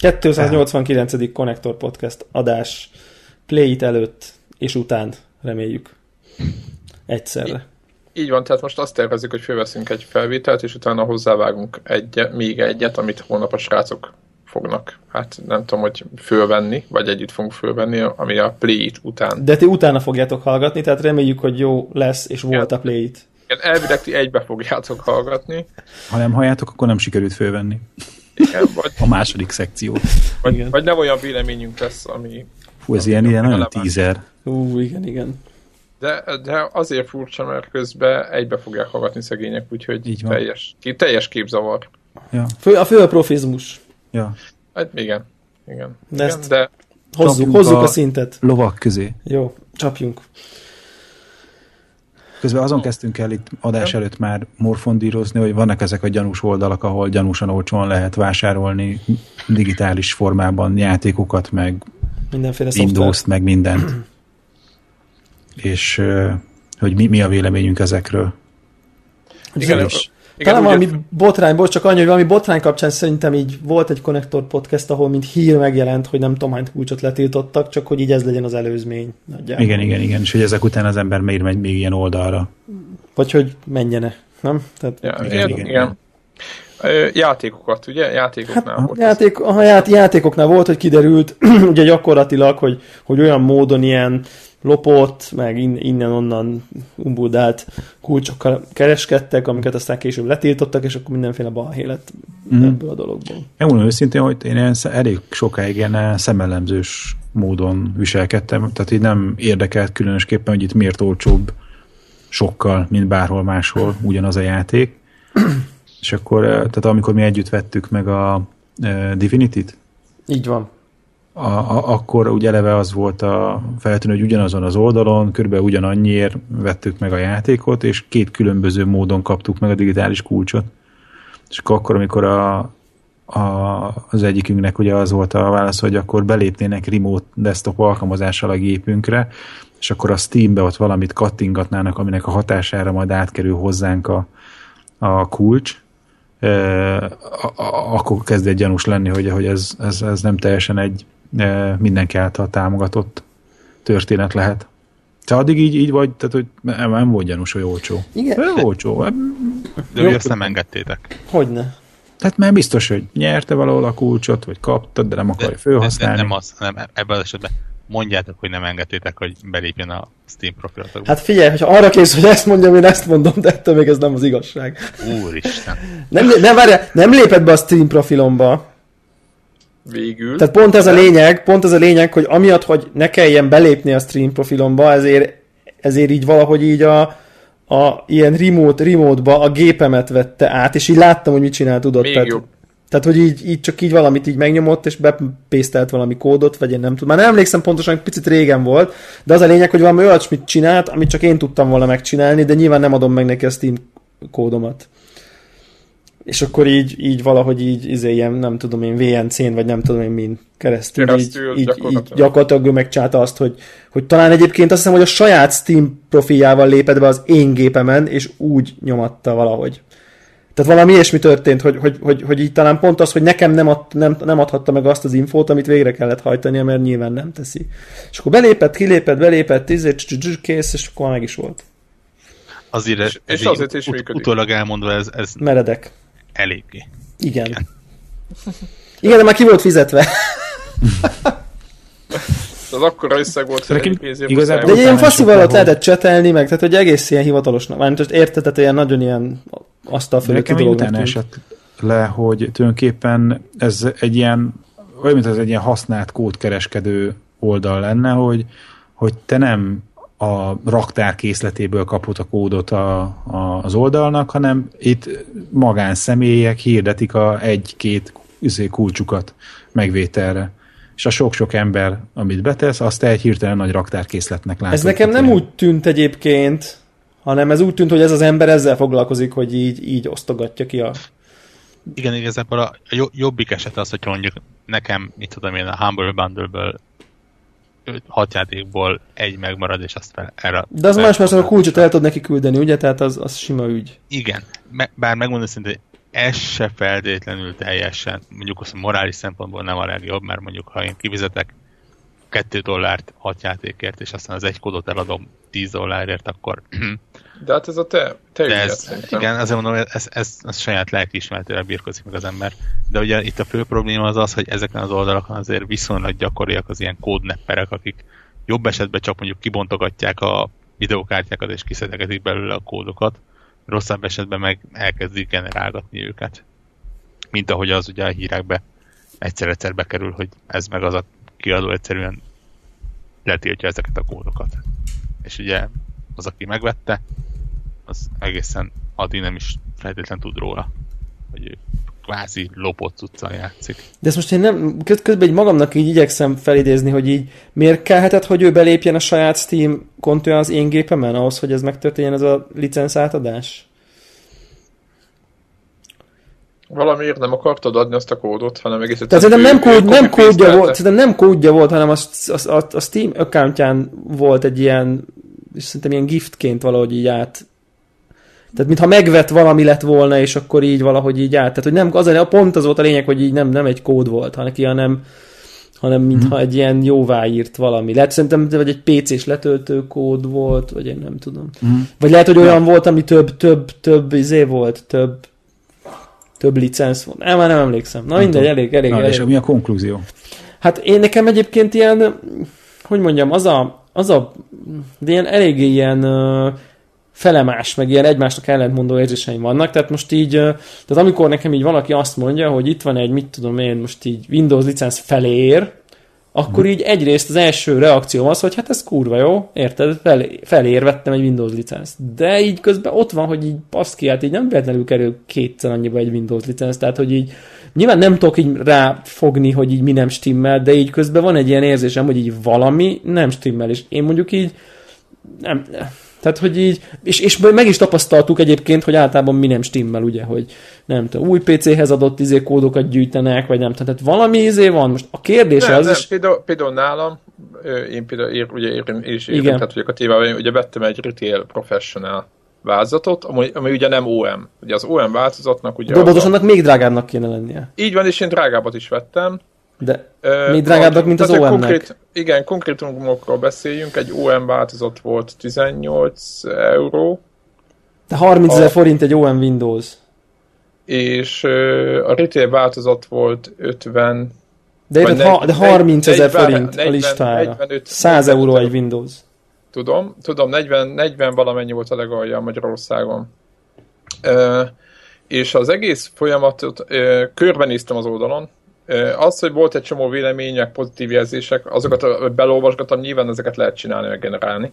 289. Connector Podcast adás Play It előtt és után reméljük egyszerre. Így van, tehát most azt tervezzük, hogy fölveszünk egy felvételt, és utána hozzávágunk egy, még egyet, amit holnap a srácok fognak, hát nem tudom, hogy fölvenni, vagy együtt fogunk fölvenni, ami a Play-it után. De ti utána fogjátok hallgatni, tehát reméljük, hogy jó lesz, és volt a Play-it. Igen, elvileg ti egybe fogjátok hallgatni. Ha nem halljátok, akkor nem sikerült fölvenni. Igen, vagy, A második szekció. vagy, Igen. vagy nem olyan véleményünk lesz, ami... Fú, ez ilyen, ilyen nagyon releváns. teaser. Ú, igen, igen. De, de azért furcsa, mert közben egybe fogják hallgatni szegények, úgyhogy Így van. teljes, ki- teljes képzavar. Ja, Fő, a fő a profizmus. ja. Hát igen, igen. De igen ezt- de Hozzuk, hozzuk a... a- szintet. Lovak közé. Jó, csapjunk. Közben azon kezdtünk el itt adás előtt már morfondírozni, hogy vannak ezek a gyanús oldalak, ahol gyanúsan olcsón lehet vásárolni digitális formában játékokat, meg Mindenféle. Windows-t, meg mindent. És hogy mi, mi a véleményünk ezekről. igen. Igen, Talán valami úgy, botrány, bocs, csak annyi, hogy valami botrány kapcsán szerintem így volt egy Connector podcast, ahol mint hír megjelent, hogy nem tudom hány kulcsot letiltottak, csak hogy így ez legyen az előzmény. Nagyjából. Igen, igen, igen. És hogy ezek után az ember miért megy még ilyen oldalra. Vagy hogy menjene, nem? Tehát ja, igen, igen, igen, igen, Játékokat, ugye? Játékoknál Hát, volt. játék, a ját, játékoknál volt, hogy kiderült, ugye gyakorlatilag, hogy, hogy olyan módon ilyen lopott, meg in, innen-onnan umbuldált kulcsokkal kereskedtek, amiket aztán később letiltottak, és akkor mindenféle balhé lett Mhm. ebből a dologból. Megmondom őszintén, hogy én ilyen elég sokáig ilyen szemellemzős módon viselkedtem, tehát így nem érdekelt különösképpen, hogy itt miért olcsóbb sokkal, mint bárhol máshol ugyanaz a játék. És akkor, eh, tehát amikor mi együtt vettük meg a eh, Divinity-t, Így van. A, a, akkor úgy eleve az volt a feltűnő, hogy ugyanazon az oldalon, körülbelül ugyanannyiért vettük meg a játékot, és két különböző módon kaptuk meg a digitális kulcsot. És akkor, amikor a, a, az egyikünknek ugye az volt a válasz, hogy akkor belépnének remote desktop alkalmazással a gépünkre, és akkor a Steambe ott valamit kattingatnának, aminek a hatására majd átkerül hozzánk a, a kulcs, akkor kezd egy gyanús lenni, hogy, hogy ez, ez, ez nem teljesen egy mindenki által támogatott történet lehet. Te addig így, így vagy, tehát hogy nem, nem volt gyanús, hogy olcsó. Igen. Nem olcsó. De ugye azt nem engedtétek. Hogyne. Tehát már biztos, hogy nyerte valahol a kulcsot, vagy kaptad, de nem De, akarja de, de felhasználni. nem az, hanem ebben az esetben mondjátok, hogy nem engedtétek, hogy belépjen a Steam profilatokba. Hát figyelj, hogyha arra kész, hogy ezt mondjam, én ezt mondom, de ettől még ez nem az igazság. Úristen. Nem, nem, várjál, nem lépett be a Steam profilomba. Végül. Tehát pont ez a lényeg, pont ez a lényeg, hogy amiatt, hogy ne kelljen belépni a stream profilomba, ezért, ezért így valahogy így a, a ilyen remote, remote-ba a gépemet vette át, és így láttam, hogy mit csinál, tudod. Még tehát, jobb. tehát, hogy így, így csak így valamit így megnyomott, és bepésztelt valami kódot, vagy én nem tudom. Már nem emlékszem pontosan, picit régen volt, de az a lényeg, hogy valami olyasmit csinált, amit csak én tudtam volna megcsinálni, de nyilván nem adom meg neki a Steam kódomat. És akkor így, így valahogy így, izé, ilyen, nem tudom én, VNC-n, vagy nem tudom én min keresztül, Keresztül így, így, így gyakorlatilag. gyakorlatilag ő megcsinálta azt, hogy, hogy talán egyébként azt hiszem, hogy a saját Steam profiljával lépett be az én gépemen, és úgy nyomatta valahogy. Tehát valami ilyesmi történt, hogy, hogy, hogy, hogy így talán pont az, hogy nekem nem, ad, nem, nem adhatta meg azt az infót, amit végre kellett hajtania, mert nyilván nem teszi. És akkor belépett, kilépett, belépett, cs- kész, és akkor meg is volt. Azért ez, És- és ez azért így is ut- működik. utólag elmondva ez, ez Meredek. Eléggé. Igen. Igen. Igen, de már ki volt fizetve. Az akkora összeg volt, hogy egy pénzért igazából- De egy ilyen faszival ott lehetett csetelni, meg tehát, hogy egész ilyen hivatalosnak. Már most érted, tehát ilyen nagyon ilyen asztal De fölötti nekem esett le, hogy tulajdonképpen ez egy ilyen, olyan, mint ez egy ilyen használt kódkereskedő oldal lenne, hogy, hogy te nem a raktár készletéből kapod a kódot a, a, az oldalnak, hanem itt magánszemélyek hirdetik a egy-két üzé kulcsukat megvételre. És a sok-sok ember, amit betesz, azt egy hirtelen nagy raktárkészletnek látod. Ez nekem nem úgy tűnt egyébként, hanem ez úgy tűnt, hogy ez az ember ezzel foglalkozik, hogy így, így osztogatja ki a... Igen, igazából a jo- jobbik eset az, hogyha mondjuk nekem, mit tudom én, a Humble Bundle-ből hat játékból egy megmarad, és azt fel, erre... De az más, mert a kulcsot el tud neki küldeni, ugye? Tehát az, az sima ügy. Igen, me- bár megmondom szintén, ez se feltétlenül teljesen, mondjuk azt a morális szempontból nem a legjobb, mert mondjuk ha én kivizetek 2 dollárt hat játékért, és aztán az egy kódot eladom 10 dollárért, akkor... De hát ez a te, te De ez, igen, azért mondom, ez, ez, ez saját lelkiismeretére birkozik meg az ember. De ugye itt a fő probléma az az, hogy ezeken az oldalakon azért viszonylag gyakoriak az ilyen kódnepperek, akik jobb esetben csak mondjuk kibontogatják a videókártyákat és kiszedegetik belőle a kódokat, rosszabb esetben meg elkezdik generálgatni őket. Mint ahogy az ugye a hírekbe egyszer-egyszer bekerül, hogy ez meg az a kiadó egyszerűen letiltja ezeket a kódokat. És ugye az, aki megvette, az egészen addig nem is feltétlen tud róla, hogy ő kvázi lopott cuccal játszik. De ezt most én nem, közben egy magamnak így igyekszem felidézni, hogy így miért kellhetett, hogy ő belépjen a saját Steam kontója az én gépemen ahhoz, hogy ez megtörténjen ez a licensz átadás? Valamiért nem akartad adni azt a kódot, hanem egész Tehát szerintem nem, kód, nem kódja volt, szerintem nem kódja volt, hanem a, a, a, a Steam accountján volt egy ilyen, és szerintem ilyen giftként valahogy így át tehát mintha megvett valami lett volna, és akkor így valahogy így át. Tehát, hogy nem, az a pont az volt a lényeg, hogy így nem, nem egy kód volt, hanem, hanem, hanem mintha mm. egy ilyen jóváírt valami. Lehet szerintem, vagy egy PC-s letöltő kód volt, vagy én nem tudom. Mm. Vagy lehet, hogy olyan volt, ami több, több, több izé volt, több több licensz volt. Nem, már nem emlékszem. Na mindegy, elég, elég, Na, elég. És mi a konklúzió? Hát én nekem egyébként ilyen, hogy mondjam, az a, az a de ilyen eléggé ilyen felemás, meg ilyen egymásnak ellentmondó érzéseim vannak, tehát most így, tehát amikor nekem így valaki azt mondja, hogy itt van egy, mit tudom én, most így Windows licensz felér, akkor így egyrészt az első reakció az, hogy hát ez kurva jó, érted, fel, felér vettem egy Windows licensz. De így közben ott van, hogy így baszki, hát így nem véletlenül kerül kétszer annyiba egy Windows licensz, tehát hogy így nyilván nem tudok így ráfogni, hogy így mi nem stimmel, de így közben van egy ilyen érzésem, hogy így valami nem stimmel, és én mondjuk így nem, tehát, hogy így, és, és meg is tapasztaltuk egyébként, hogy általában mi nem stimmel, ugye, hogy nem tudom, új PC-hez adott izé kódokat gyűjtenek, vagy nem tehát valami izé van. Most a kérdés nem, az nem, is... Például, például nálam, én például ér, ugye ér, is érintett vagyok a tévában, én ugye vettem egy Retail Professional változatot, ami, ami ugye nem OM. Ugye az OM változatnak ugye... Dobodos annak még drágábbnak kéne lennie. Így van, és én drágábbat is vettem. De uh, még drágábbak, mint az OM-nek. Konkrét, igen, konkrétumokról beszéljünk. Egy OM változat volt 18 euró. De 30 ezer forint egy OM Windows. És uh, a retail változat volt 50 de, érted, ha, de 30 ezer forint 40, a listára. 45, 100 euró egy Windows. Tudom, tudom, 40, 40 valamennyi volt a legalja Magyarországon. Uh, és az egész folyamatot uh, körbenéztem az oldalon, az, hogy volt egy csomó vélemények, pozitív jelzések, azokat belolvasgatom, nyilván ezeket lehet csinálni, meg generálni.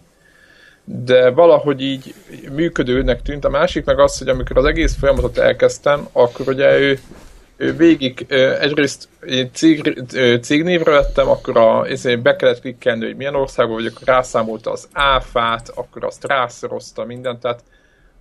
De valahogy így működőnek tűnt. A másik meg az, hogy amikor az egész folyamatot elkezdtem, akkor ugye ő, ő végig egyrészt cég, cégnévre lettem, akkor a, ezért be kellett klikkelni, hogy milyen országban vagyok, rászámolta az áfát, akkor azt rászorozta mindent, tehát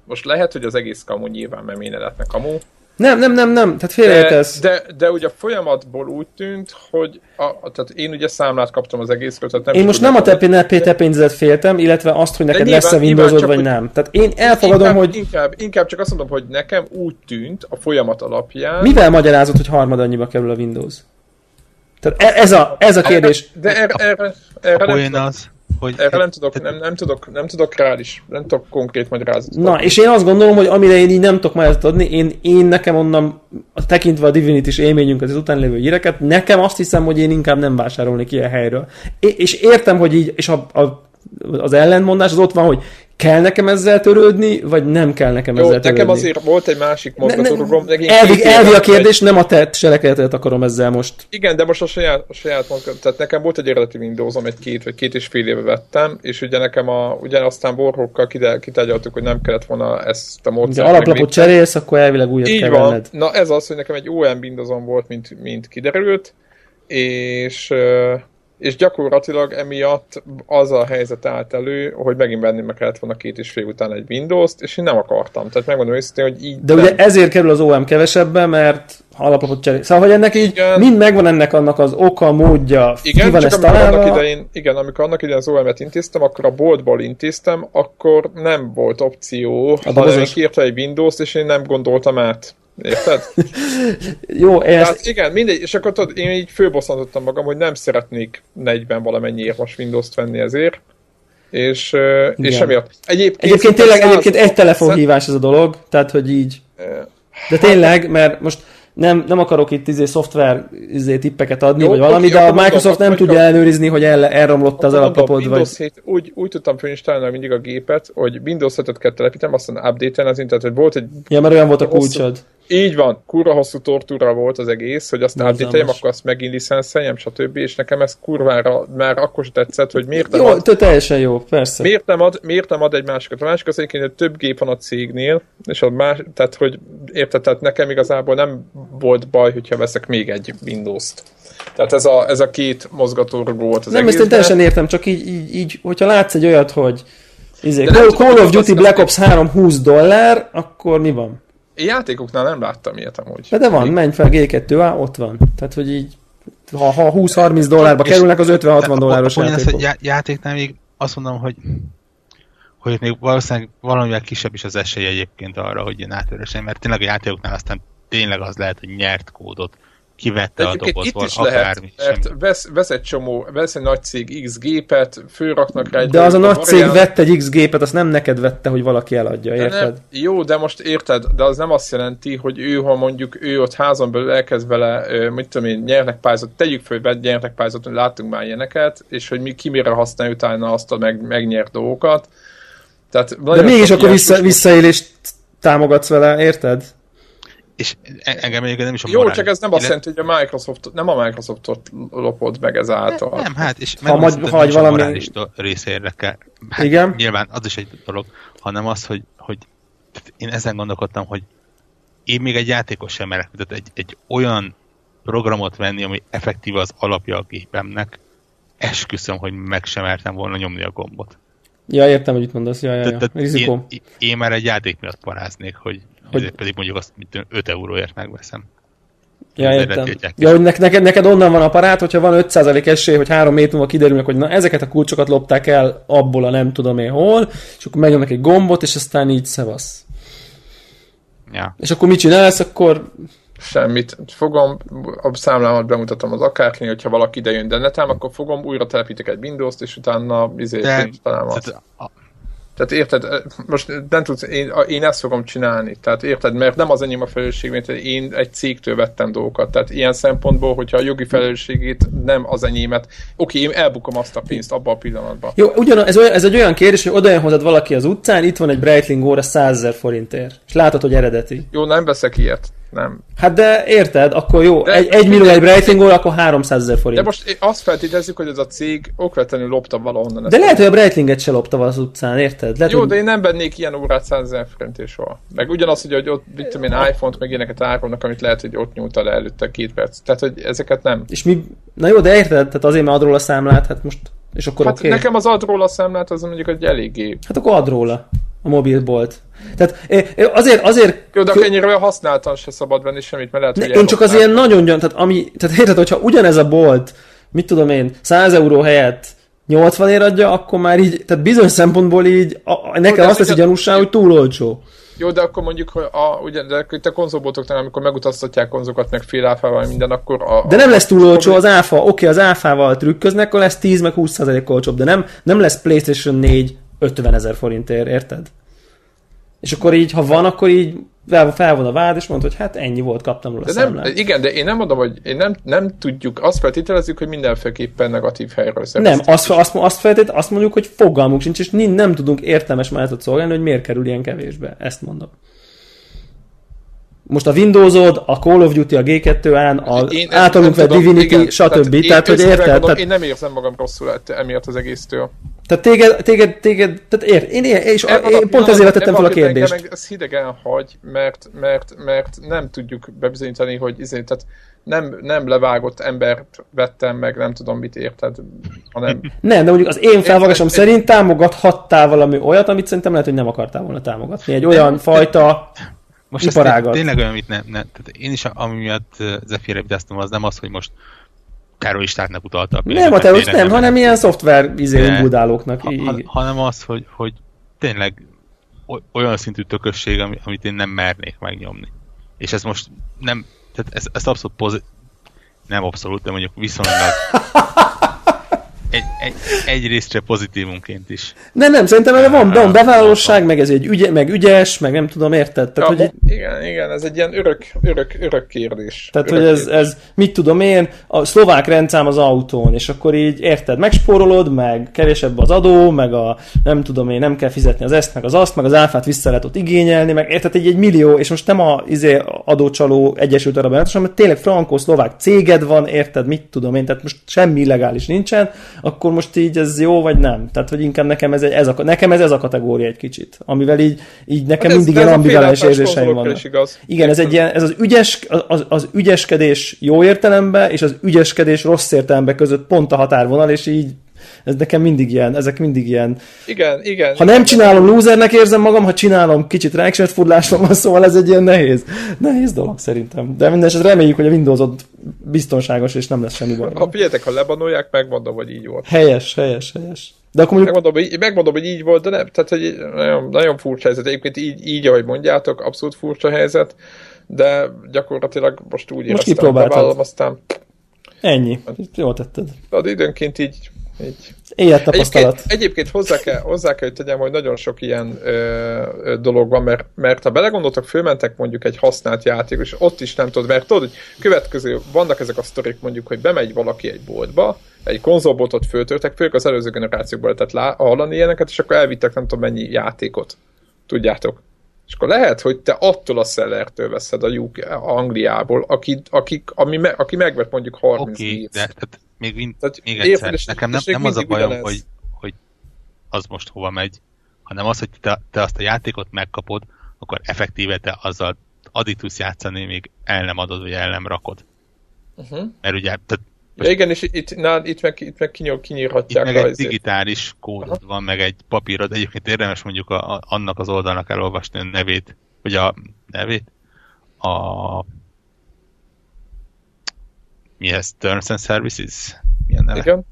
most lehet, hogy az egész kamu nyilván, mert minden lehetne kamu, nem, nem, nem, nem, tehát félreértesz. De, de, de ugye a folyamatból úgy tűnt, hogy a, tehát én ugye számlát kaptam az egészről, tehát nem Én most nem a te, te pénzedet féltem, illetve azt, hogy neked lesz a Windowsod, vagy nem. Tehát én elfogadom, inkább, hogy... Inkább, inkább csak azt mondom, hogy nekem úgy tűnt a folyamat alapján... Mivel magyarázod, hogy harmad annyiba kerül a Windows? Tehát e- ez a, ez a kérdés. De erre, erre, erre a nem az, hogy Erre nem tudok, nem, nem, tudok, nem tudok rá is, nem tudok konkrét magyarázatot. Na, és én azt gondolom, hogy amire én így nem tudok magyarázatot adni, én, én nekem onnan, tekintve a Divinity-s élményünket, az után lévő híreket, nekem azt hiszem, hogy én inkább nem vásárolnék ilyen helyről. É, és értem, hogy így, és a, a az ellentmondás az ott van, hogy kell nekem ezzel törődni, vagy nem kell nekem Jó, ezzel törődni. nekem azért volt egy másik mozgatórugom. Elvi, elvi a kérdés, egy... nem a te cselekedetet akarom ezzel most. Igen, de most a saját, a saját mozgat, tehát nekem volt egy eredeti Windowsom, egy két vagy két és fél éve vettem, és ugye nekem a, ugye aztán borhokkal kitárgyaltuk, hogy nem kellett volna ezt a módszert. Ha alaplapot cserélsz, akkor elvileg újat Így kell van. Venned. Na ez az, hogy nekem egy OM Windowsom volt, mint, mint kiderült, és és gyakorlatilag emiatt az a helyzet állt elő, hogy megint venni meg kellett volna két és fél után egy Windows-t, és én nem akartam. Tehát megmondom őszintén, hogy így De nem. ugye ezért kerül az OM kevesebbe, mert alapot cserél. Szóval, hogy ennek így igen. mind megvan ennek annak az oka, módja, igen, ki van csak ezt találva. Annak idején, igen, amikor annak idején az OM-et intéztem, akkor a boltból intéztem, akkor nem volt opció, hanem én kiírta egy Windows-t, és én nem gondoltam át. Érted? Jó, ezt... Tehát igen, mindegy, és akkor tudod, én így főbosszantottam magam, hogy nem szeretnék 40 valamennyiért most Windows-t venni ezért. És, ö, és Igen. emiatt. Egyébként, Egyébként tényleg száz- egyébként egy telefonhívás ez a dolog, tehát hogy így. De tényleg, mert most nem, nem akarok itt izé szoftver izé tippeket adni, Jó, vagy valami, de a Microsoft nem tudja ellenőrizni, hogy el, elromlott az alapapod, vagy... Windows 7, úgy, úgy tudtam fölinstalálni mindig a gépet, hogy Windows 7-et kell telepítenem, aztán update-en az internet, hogy volt egy Ja, mert olyan volt a kulcsod. Így van, kurva hosszú tortúra volt az egész, hogy azt update akkor azt megint licenszeljem, stb. És nekem ez kurvára már akkor sem tetszett, hogy miért nem, Jó, ad, teljesen jó, persze. miért, nem ad, miért nem ad egy másikat. A másik az egyébként, hogy több gép van a cégnél, és a más, tehát hogy érted, tehát nekem igazából nem volt baj, hogyha veszek még egy Windows-t. Tehát ez a, ez a két mozgatórugó volt az Nem, ezt én teljesen értem, csak így, így, így hogyha látsz egy olyat, hogy izé, Call, Call of Duty Black Ops 3 20 dollár, akkor mi van? Én játékoknál nem láttam ilyet amúgy. De, de van, menj fel G2, á, ott van. Tehát, hogy így, ha, ha 20-30 dollárba És- kerülnek az de 50-60 dolláros a- a poén az, játékok. já- játéknál még azt mondom, hogy hogy még valószínűleg valamivel kisebb is az esély egyébként arra, hogy ilyen átveresen, mert tényleg a játékoknál aztán tényleg az lehet, hogy nyert kódot, kivette De a egyébként itt dobozból, is lehet, akármi. mert semmi. vesz, vesz egy csomó, vesz egy nagy cég X gépet, fölraknak rá egy... De az a nagy cég vett egy X gépet, azt nem neked vette, hogy valaki eladja, De érted? nem, jó, de most érted, de az nem azt jelenti, hogy ő, ha mondjuk ő ott házon belül elkezd vele, mit tudom én, nyernek pályázat, tegyük föl, hogy nyernek pályázat, hogy láttunk már ilyeneket, és hogy mi, ki mire használja utána azt a meg, megnyert dolgokat. Tehát De mégis akkor vissza, visszaélést támogatsz vele, érted? És e- engem egyébként nem is a Jó, morális- csak ez nem azt jelenti, hogy a Microsoft, nem a Microsoftot lopod meg ezáltal. Nem, hát, és Ha hogy ha nem valami- a morális része érdekel. Hát, Igen? Nyilván az is egy dolog, hanem az, hogy, hogy én ezen gondolkodtam, hogy én még egy játékos sem merek, tehát egy, egy olyan programot venni, ami effektív az alapja a gépemnek, esküszöm, hogy meg sem mertem volna nyomni a gombot. Ja, értem, hogy itt mondasz, ja, ja, ja. Tehát Rizikó. én, én már egy játék miatt paráznék, hogy, Hogy- hogy... pedig mondjuk azt mint 5 euróért megveszem. Ja, értem. Ja, hogy neked, neked, neked onnan van a parát, hogyha van 5% esély, hogy három hét múlva kiderülnek, hogy na ezeket a kulcsokat lopták el abból a nem tudom én hol, és akkor megnyomnak egy gombot, és aztán így szevasz. Ja. És akkor mit csinálsz, akkor Semmit. Fogom, a számlámat bemutatom az akárki, hogyha valaki ide jön, de netem, akkor fogom, újra telepítek egy Windows-t, és utána izé, De, talán. Tehát, érted, most nem tudsz, én, én ezt fogom csinálni. Tehát érted, mert nem az enyém a felelősség, mint én egy cégtől vettem dolgokat. Tehát ilyen szempontból, hogyha a jogi felelősségét nem az enyémet, oké, én elbukom azt a pénzt abban a pillanatban. Jó, ugyan, ez, olyan, ez egy olyan kérdés, hogy oda jön hozzád valaki az utcán, itt van egy Breitling óra 100 ezer forintért, és látod, hogy eredeti. Jó, nem veszek ilyet. Nem. Hát de érted, akkor jó, De- egy, egy millió egy Breitling akkor 300 ezer forint. De most azt feltételezzük, hogy ez a cég okvetlenül lopta valahonnan. de lehet, hogy a Breitlinget se lopta az utcán, érted? Lehet, Jó, hogy... de én nem vennék ilyen órát 100 ezer forintért soha. Meg ugyanaz, hogy, hogy ott, mit tudom én, iPhone-t, meg ilyeneket árulnak, amit lehet, hogy ott nyújt le előtte két perc. Tehát, hogy ezeket nem. És mi... Na jó, de érted? Tehát azért, mert ad róla számlát, hát most... És akkor Hát. Okay. nekem az ad róla számlát, az mondjuk egy eléggé. Hát akkor ad róla a mobilbolt. Tehát eh, eh, azért, azért... Jó, de kö- ennyire használtan se szabad venni semmit, mert lehet, Ne, én csak az ilyen nagyon gyan, tehát, ami, tehát érted, hogyha ugyanez a bolt, mit tudom én, 100 euró helyett 80 ér adja, akkor már így, tehát bizonyos szempontból így, a, nekem azt teszi gyanúsá, hogy túl olcsó. Jó, de akkor mondjuk, hogy a, ugye, de itt a konzolboltoknál, amikor megutaztatják konzokat, meg fél áfával, minden, akkor a, De nem lesz túl olcsó az áfa, oké, az áfával trükköznek, akkor lesz 10 meg 20 százalék olcsóbb, de nem, nem lesz PlayStation 4 50 ezer forintért, érted? És akkor így, ha van, akkor így fel, van a vád, és mondod, hogy hát ennyi volt, kaptam róla De nem, igen, de én nem mondom, hogy én nem, nem tudjuk, azt feltételezzük, hogy mindenféleképpen negatív helyről Nem, szereztük. azt, azt, azt, feltét, azt mondjuk, hogy fogalmunk sincs, és nem, nem tudunk értelmes málatot szolgálni, hogy miért kerül ilyen kevésbe. Ezt mondom. Most a Windowsod, a Call of Duty, a G2-án, a Én- általunk nem vett Divinity, igen, stb. én Tehát, hogy érted? megmondom, Tehát, Én nem érzem magam rosszul emiatt az egésztől. tehát téged, téged, téged, tehát ér, én, én, és Ebben a én pont ezért tettem fel a kérdést. Engem ez hidegen hagy, mert, mert, mert nem tudjuk bebizonyítani, hogy izé, tehát nem, nem levágott embert vettem meg, nem tudom mit érted, hanem Nem, de mondjuk az én felfogásom Én- szerint támogathattál valami olyat, amit szerintem lehet, hogy nem akartál volna támogatni. Egy olyan fajta... Most ez Iparágat. té- tényleg olyan, amit nem, nem tehát én is, ami miatt Zephyr-re vitáztam, az nem az, hogy most terroristárnak utalta a pénzt. Nem a terrorist, tényleg nem, hanem ilyen szoftver izé, budálóknak. ha, ha, hanem az, hogy, hogy tényleg oly- olyan szintű tökösség, ami, amit én nem mernék megnyomni. És ez most nem, tehát ez, ez abszolút pozit, nem abszolút, de mondjuk viszonylag egy, egy, egy részre pozitívunként is. Nem, nem, szerintem erre van, van bevállalóság, meg ez egy ügye, meg ügyes, meg nem tudom, érted? Tehát, Ja, hogy, igen, igen, ez egy ilyen örök, örök, örök kérdés. tehát, örök hogy ez, kérdés. ez, mit tudom én, a szlovák rendszám az autón, és akkor így érted, megspórolod, meg kevésebb az adó, meg a nem tudom én, nem kell fizetni az ezt, meg az azt, meg az áfát vissza lehet ott igényelni, meg érted, egy, egy millió, és most nem a izé, adócsaló Egyesült Arab hanem tényleg frankó-szlovák céged van, érted, mit tudom én, tehát most semmi illegális nincsen, akkor most így ez jó, vagy nem? Tehát, hogy inkább nekem ez, egy, ez a, nekem ez, ez a kategória egy kicsit, amivel így, így nekem Hát ez- mindig ilyen ambivalens érzéseim vannak. igaz. Igen, ez egy ilyen, ez az, ügyes, az, az ügyeskedés jó értelemben, és az ügyeskedés rossz értelemben között pont a határvonal, és így ez nekem mindig ilyen, ezek mindig ilyen. Igen, igen. Ha nem csinálom, losernek érzem magam, ha csinálom, kicsit ráksetfurlásom van, szóval ez egy ilyen nehéz, nehéz dolog szerintem. De minden esetre reméljük, hogy a windows biztonságos, és nem lesz semmi baj. Ha figyeljetek, ha lebanolják, megmondom, hogy így volt. Helyes, helyes, helyes. De akkor mondjuk, Megmondom, hogy, megmondom, hogy így volt, de nem. Tehát, hogy nagyon, nagyon furcsa helyzet. Egyébként így, így, ahogy mondjátok, abszolút furcsa helyzet, de gyakorlatilag most úgy éreztem, kipróbáltad. aztán ennyi. Jól tetted. de időnként így, így Élettapasztalat. Egyébként, egyébként hozzá, kell, hozzá kell, hogy tegyem, hogy nagyon sok ilyen ö, ö, dolog van, mert, mert ha belegondoltok, fölmentek mondjuk egy használt játék, és ott is nem tudod, mert tudod, hogy következő, vannak ezek a sztorik mondjuk, hogy bemegy valaki egy boltba, egy konzolboltot föltörtek, főleg az előző generációkból lehetett lá, hallani ilyeneket, és akkor elvittek nem tudom mennyi játékot. Tudjátok. És akkor lehet, hogy te attól a szellertől veszed a UK, Angliából, aki, aki, ami me, aki megvett mondjuk 30 Oké, okay, de tehát még, mind, Tehát még érted, egyszer, és- nekem nem, nem az a bajom, hogy, hogy az most hova megy, hanem az, hogy te, te azt a játékot megkapod, akkor effektíve te azzal addig tudsz játszani, még el nem adod, vagy el nem rakod. Uh-huh. Mert ugye, tehát Ja, igen, és itt, na, itt meg, itt meg kinyom, itt kinyírhatják meg a egy digitális kódod van, meg egy papírod. Egyébként érdemes mondjuk a, a, annak az oldalnak elolvasni a nevét, vagy a nevét, a mi ez? Terms and Services? Milyen neve? Igen.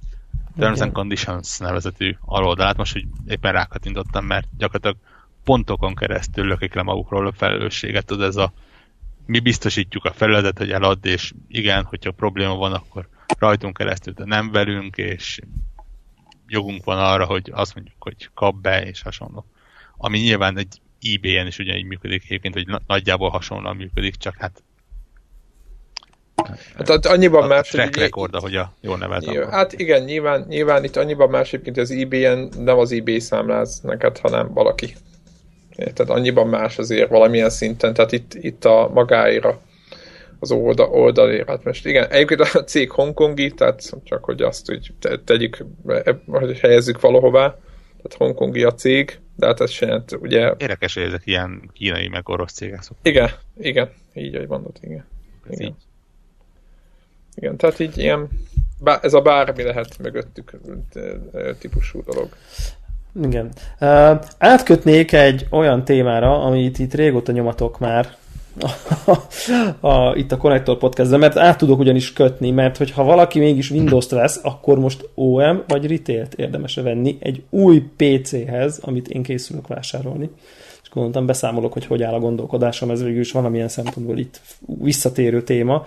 Terms Igen. and Conditions nevezetű aloldalát, most úgy éppen rákattintottam, mert gyakorlatilag pontokon keresztül lökik le magukról a felelősséget, tudod, ez a mi biztosítjuk a felületet, hogy eladd, és igen, hogyha probléma van, akkor rajtunk keresztül, de nem velünk, és jogunk van arra, hogy azt mondjuk, hogy kap be, és hasonló. Ami nyilván egy eBay-en is ugyanígy működik egyébként, hogy na- nagyjából hasonlóan működik, csak hát Hát, hát annyiban más, hogy record, hogy a jól nevelt hát igen, nyilván, nyilván itt annyiban más egyébként, az eBay-en nem az eBay számláz neked, hanem valaki. Érted? Annyiban más azért valamilyen szinten, tehát itt, itt a magáira az oldal, oldalért. Hát most igen, egyébként a cég hongkongi, tehát csak hogy azt úgy te- tegyük, hogy helyezzük valahová, tehát hongkongi a cég, de hát ez se jelent, ugye, Érdekes, hogy ezek ilyen kínai meg orosz cégek szoktak. igen, igen, így, ahogy mondod, igen. Ez Igen. így. Igen, tehát így ilyen, bá, ez a bármi lehet mögöttük típusú dolog. Igen. Uh, átkötnék egy olyan témára, amit itt régóta nyomatok már a, a, itt a Connector Podcastben, mert át tudok ugyanis kötni, mert hogyha valaki mégis Windows-t vesz, akkor most OM vagy Retail-t érdemes venni egy új PC-hez, amit én készülök vásárolni. És gondoltam, beszámolok, hogy hogy áll a gondolkodásom, ez végül is valamilyen szempontból itt visszatérő téma.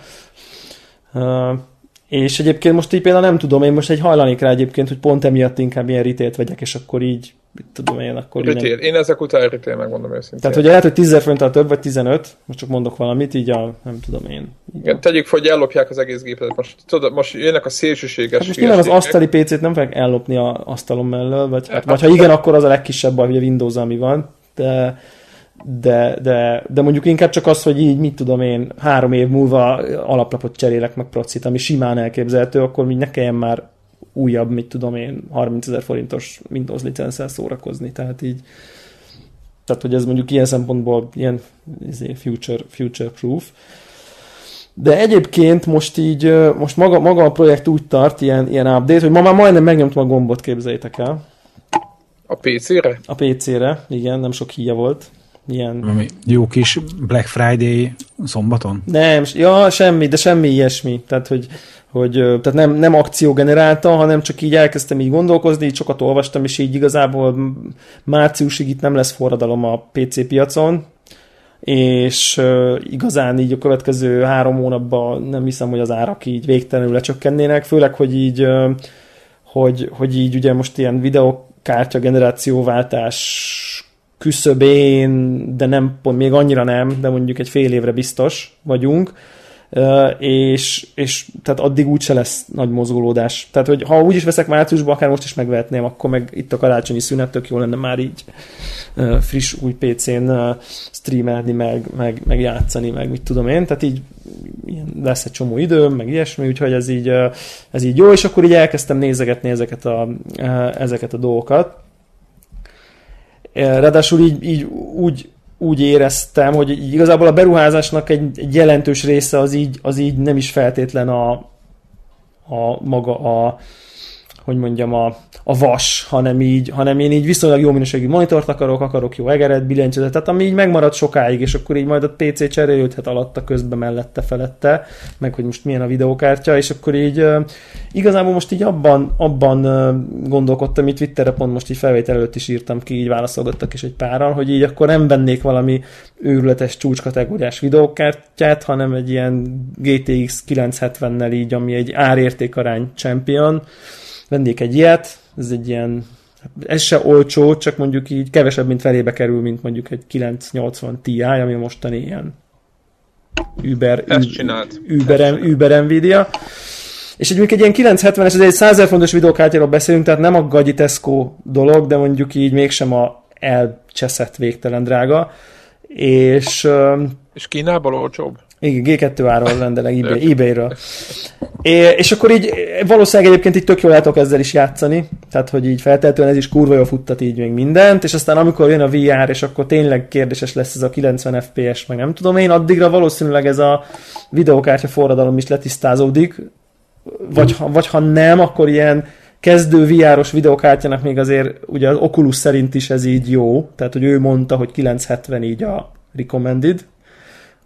Uh, és egyébként most így például nem tudom, én most egy hajlanék rá egyébként, hogy pont emiatt inkább ilyen retail vegyek, és akkor így, mit tudom én, akkor nem- Retail. Én ezek után retail megmondom őszintén. Tehát, hogy lehet, hogy 10 forinttal több, vagy 15, most csak mondok valamit, így a, nem tudom én. Igen, tegyük fel, hogy ellopják az egész gépet. Most, tudod, most jönnek a szélsőséges Hát most nyilván az asztali PC-t nem fogják ellopni a asztalon mellől, vagy, hát, vagy ha igen, akkor az a legkisebb baj, hogy a Windows, ami van, de, de, de, de mondjuk inkább csak az, hogy így, mit tudom én, három év múlva alaplapot cserélek meg procit, ami simán elképzelhető, akkor még ne kelljen már újabb, mit tudom én, 30 ezer forintos Windows licenszel szórakozni, tehát így tehát, hogy ez mondjuk ilyen szempontból ilyen future, future proof. De egyébként most így, most maga, maga a projekt úgy tart, ilyen, ilyen update, hogy ma már majdnem megnyomtam a gombot, képzeljétek el. A PC-re? A PC-re, igen, nem sok híja volt. Ilyen, Valami jó kis Black Friday szombaton? nem, ja, semmi, de semmi ilyesmi. Tehát, hogy, hogy tehát nem, nem akció generálta, hanem csak így elkezdtem így gondolkozni, így sokat olvastam, és így igazából márciusig itt nem lesz forradalom a PC piacon, és uh, igazán így a következő három hónapban nem hiszem, hogy az árak így végtelenül lecsökkennének, főleg, hogy így uh, hogy, hogy így ugye most ilyen videokártya generációváltás küszöbén, de nem pont még annyira nem, de mondjuk egy fél évre biztos vagyunk, és, és tehát addig úgyse lesz nagy mozgolódás. Tehát, hogy ha úgy is veszek márciusban, akár most is megvehetném, akkor meg itt a karácsonyi szünet tök jó lenne már így friss új PC-n streamelni, meg, meg, meg játszani, meg mit tudom én, tehát így lesz egy csomó időm, meg ilyesmi, úgyhogy ez így, ez így jó, és akkor így elkezdtem nézegetni ezeket a, ezeket a dolgokat. Ráadásul így, így úgy, úgy éreztem, hogy igazából a beruházásnak egy, egy jelentős része az így, az így nem is feltétlen a, a maga a, hogy mondjam, a, a vas, hanem így, hanem én így viszonylag jó minőségű monitort akarok, akarok jó egeret, billentyűzetet, tehát ami így megmarad sokáig, és akkor így majd a PC cserélődhet alatta, közben, mellette, felette, meg hogy most milyen a videókártya, és akkor így igazából most így abban, abban gondolkodtam, itt Twitterre pont most így felvétel előtt is írtam ki, így válaszolgattak is egy páran, hogy így akkor nem vennék valami őrületes csúcskategóriás videókártyát, hanem egy ilyen GTX 970-nel így, ami egy árértékarány champion, vennék egy ilyet, ez egy ilyen, ez se olcsó, csak mondjuk így kevesebb, mint felébe kerül, mint mondjuk egy 980 Ti, ami mostani ilyen Uber, Uber, Uber, Uber Nvidia. És egy, egy ilyen 970-es, ez egy 100 fontos videókártyáról beszélünk, tehát nem a gagyi Tesco dolog, de mondjuk így mégsem a elcseszett végtelen drága. És, és Kínából olcsóbb? Igen, G2 áron rendelek eBay, ebay-ről. É, és akkor így valószínűleg egyébként így tök jól lehetok ezzel is játszani, tehát hogy így feltétlenül ez is kurva jól futtat így még mindent, és aztán amikor jön a VR, és akkor tényleg kérdéses lesz ez a 90 FPS, meg nem tudom én, addigra valószínűleg ez a videókártya forradalom is letisztázódik, vagy ha, vagy ha nem, akkor ilyen kezdő VR-os videókártyának még azért ugye az Oculus szerint is ez így jó, tehát hogy ő mondta, hogy 970 így a recommended,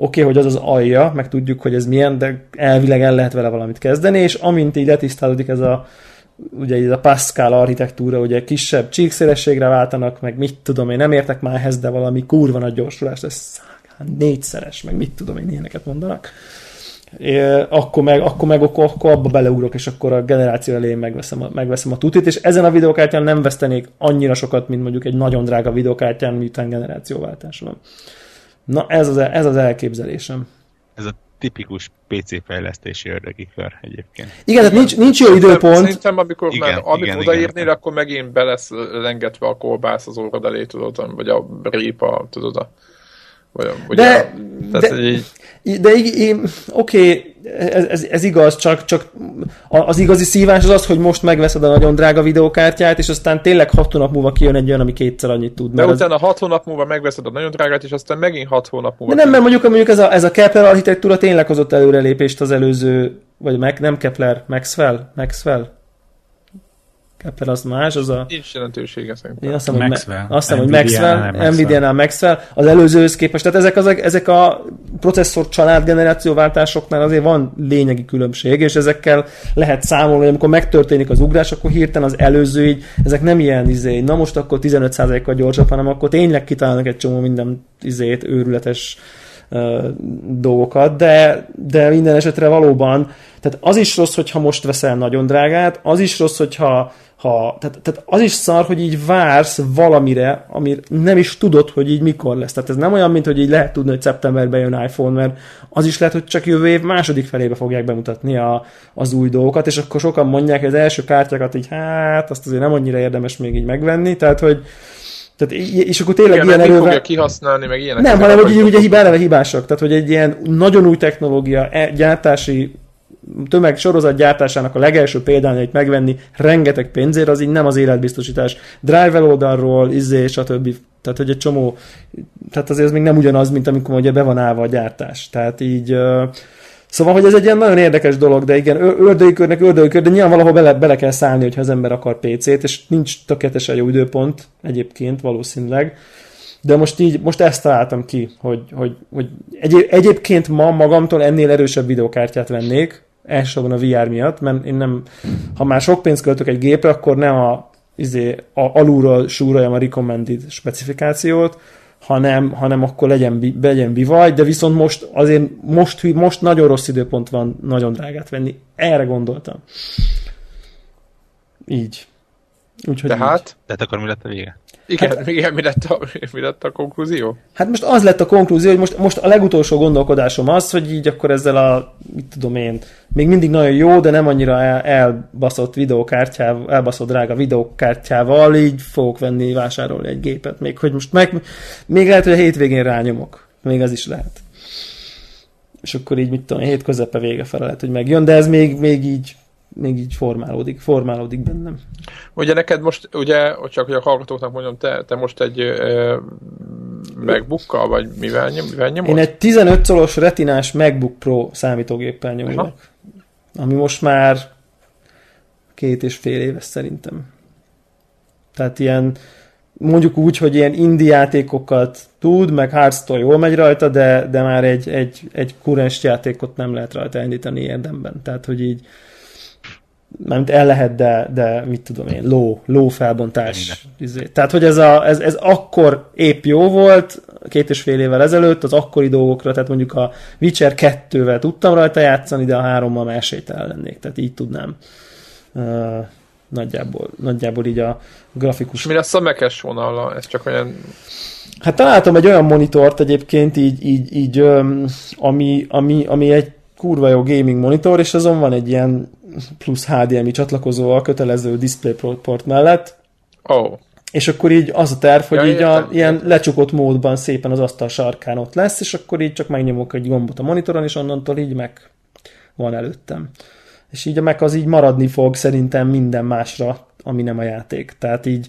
Oké, okay, hogy az az alja, meg tudjuk, hogy ez milyen, de elvileg el lehet vele valamit kezdeni, és amint így letisztálódik ez a ugye ez a Pascal architektúra, ugye kisebb csíkszélességre váltanak, meg mit tudom én, nem értek már ehhez, de valami kurva nagy gyorsulás lesz, négyszeres, meg mit tudom én, ilyeneket mondanak. É, akkor meg, akkor meg akkor, akkor abba beleugrok, és akkor a generáció elején megveszem a, megveszem a tutit, és ezen a videokártyán nem vesztenék annyira sokat, mint mondjuk egy nagyon drága videokártyán, miután generációváltás van. Na, ez az, ez az elképzelésem. Ez a tipikus PC fejlesztési ördögi kör egyébként. Igen, tehát nincs, nincs jó időpont. Szerintem, amikor igen, már, amit igen, odaírnél, igen. akkor megint be lesz lengetve a kolbász az orrod elé, tudod, vagy a répa, tudod, a, vagy, vagy de, a, de, így... de oké, okay, ez, ez, ez, igaz, csak, csak az igazi szívás az az, hogy most megveszed a nagyon drága videókártyát, és aztán tényleg hat hónap múlva kijön egy olyan, ami kétszer annyit tud. De utána az... hat hónap múlva megveszed a nagyon drágát, és aztán megint hat hónap múlva. De nem, mert mondjuk, mondjuk ez a, ez a Kepler architektúra tényleg hozott előrelépést az előző, vagy meg, nem Kepler, Maxwell, Maxwell, Kepler az más, az a... Nincs jelentősége szerintem. Én azt hiszem, Maxwell. Azt hiszem, hogy Maxwell, Nvidia-nál Maxwell, az előzőhöz képest. Tehát ezek, az, ezek a processzor család generációváltásoknál azért van lényegi különbség, és ezekkel lehet számolni, hogy amikor megtörténik az ugrás, akkor hirtelen az előző így, ezek nem ilyen izé, na most akkor 15%-kal gyorsabb, hanem akkor tényleg kitalálnak egy csomó minden izét, őrületes dolgokat, de, de minden esetre valóban, tehát az is rossz, hogyha most veszel nagyon drágát, az is rossz, hogyha ha, tehát, tehát az is szar, hogy így vársz valamire, ami nem is tudod, hogy így mikor lesz. Tehát ez nem olyan, mint hogy így lehet tudni, hogy szeptemberben jön iPhone, mert az is lehet, hogy csak jövő év második felébe fogják bemutatni a, az új dolgokat, és akkor sokan mondják, hogy az első kártyákat így, hát azt azért nem annyira érdemes még így megvenni, tehát hogy tehát, és akkor tényleg Igen, ilyen erővel... fogja kihasználni, meg ilyenek. Nem, hanem hogy ugye hibáleve hibásak. Tehát, hogy egy ilyen nagyon új technológia, e, gyártási tömeg sorozat gyártásának a legelső példányait megvenni rengeteg pénzért, az így nem az életbiztosítás. Drive oldalról, izé, stb. Tehát, hogy egy csomó, tehát azért ez még nem ugyanaz, mint amikor ugye be van állva a gyártás. Tehát így, Szóval, hogy ez egy ilyen nagyon érdekes dolog, de igen, ördögi körnek ördögi kör, de nyilván valahol bele, bele kell szállni, hogyha az ember akar PC-t, és nincs tökéletesen jó időpont egyébként valószínűleg. De most így, most ezt találtam ki, hogy, hogy, hogy egy, egyébként ma magamtól ennél erősebb videokártyát vennék, elsősorban a VR miatt, mert én nem, ha már sok pénzt költök egy gépre, akkor nem a, izé, a alulról súroljam a recommended specifikációt, hanem, hanem akkor legyen, legyen bivaj, de viszont most azért most, most nagyon rossz időpont van nagyon drágát venni. Erre gondoltam. Így. Úgyhogy Tehát? Így. Tehát akkor mi lett a vége? Igen, hát, igen mi, lett a, mi lett a konklúzió? Hát most az lett a konklúzió, hogy most, most a legutolsó gondolkodásom az, hogy így akkor ezzel a, mit tudom én, még mindig nagyon jó, de nem annyira el, elbaszott videókártyával, elbaszott drága videókártyával, így fogok venni, vásárolni egy gépet. Még hogy most meg, még lehet, hogy a hétvégén rányomok. Még az is lehet. És akkor így, mit tudom, a hét közepe vége fel lehet, hogy megjön, de ez még, még így még így formálódik, formálódik bennem. Ugye neked most, ugye, csak hogy a hallgatóknak mondjam, te, te most egy uh, MacBookkal, vagy mivel, nyom, mivel nyomod? Én egy 15 szolos retinás MacBook Pro számítógéppel nyomok. Ami most már két és fél éves szerintem. Tehát ilyen, mondjuk úgy, hogy ilyen indie játékokat tud, meg Hearthstone jól megy rajta, de, de már egy, egy, egy kurens játékot nem lehet rajta indítani érdemben. Tehát, hogy így mert el lehet, de, de mit tudom én, ló, ló felbontás. Izé. Tehát, hogy ez, a, ez, ez akkor épp jó volt, két és fél évvel ezelőtt, az akkori dolgokra, tehát mondjuk a Witcher 2-vel tudtam rajta játszani, de a hárommal már esélytelen lennék, tehát így tudnám. Uh, nagyjából, nagyjából így a grafikus... Mi lesz a mekes vonala? Ez csak olyan... Hát találtam egy olyan monitort egyébként így, így, így ami, ami, ami egy kurva jó gaming monitor, és azon van egy ilyen plusz HDMI csatlakozóval kötelező DisplayPort mellett. Oh. És akkor így az a terv, hogy ja, így a, ilyen lecsukott módban szépen az asztal sarkán ott lesz, és akkor így csak megnyomok egy gombot a monitoron, és onnantól így meg van előttem. És így a meg az így maradni fog szerintem minden másra, ami nem a játék. Tehát így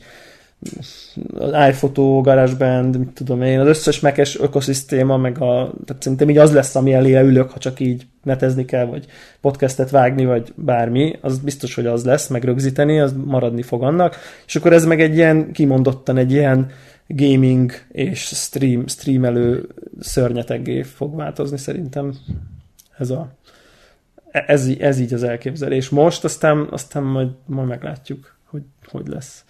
az iPhoto, GarageBand, mit tudom én, az összes mekes ökoszisztéma, meg a, tehát szerintem így az lesz, ami elé ülök, ha csak így netezni kell, vagy podcastet vágni, vagy bármi, az biztos, hogy az lesz, meg rögzíteni, az maradni fog annak, és akkor ez meg egy ilyen, kimondottan egy ilyen gaming és stream, streamelő szörnyeteggé fog változni szerintem. Ez a ez, ez így az elképzelés. Most, aztán, aztán majd, majd meglátjuk, hogy hogy lesz.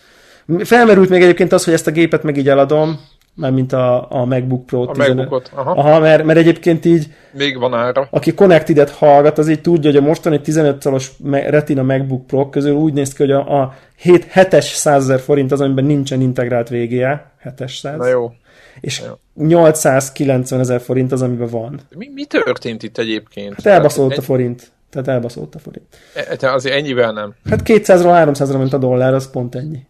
Felmerült még egyébként az, hogy ezt a gépet meg így eladom, mint a, a MacBook Pro. A MacBookot, aha. aha mert, mert egyébként így... Még van ára. Aki Connected-et hallgat, az így tudja, hogy a mostani 15 szalos Retina MacBook Pro közül úgy néz ki, hogy a, a 7 7-es 100 forint az, amiben nincsen integrált VGA, 7-es 100. Na jó. És jó. 890 ezer forint az, amiben van. Mi, mi történt itt egyébként? Hát elbaszolt a forint. Tehát elbaszolt a forint. E, te azért ennyivel nem. Hát 200-ról 300-ra ment a dollár, az pont ennyi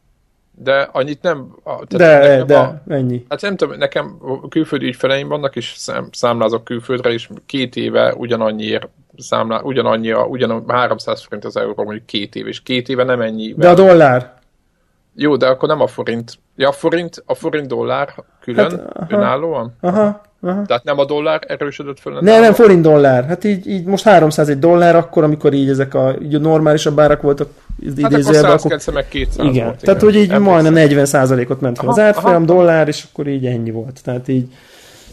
de annyit nem... De, de, a, ennyi. Hát nem tudom, nekem külföldi ügyfeleim vannak, és szám, számlázok külföldre, és két éve ugyanannyiért számlá, ugyanannyi, a, ugyan 300 forint az euró, mondjuk két év, és két éve nem ennyi. De a dollár? Jó, de akkor nem a forint. Ja, a forint, a forint dollár külön, hát, aha, önállóan? Aha, aha. Tehát nem a dollár erősödött föl? Nem, nem, forint dollár. Hát így, így most 300 egy dollár, akkor, amikor így ezek a így normálisabb árak voltak hát akkor 190 akkor... meg 200 igen. Volt, Tehát, hogy így Emlékszem. majdnem 40 százalékot ment fel az árfolyam dollár, és akkor így ennyi volt. Tehát így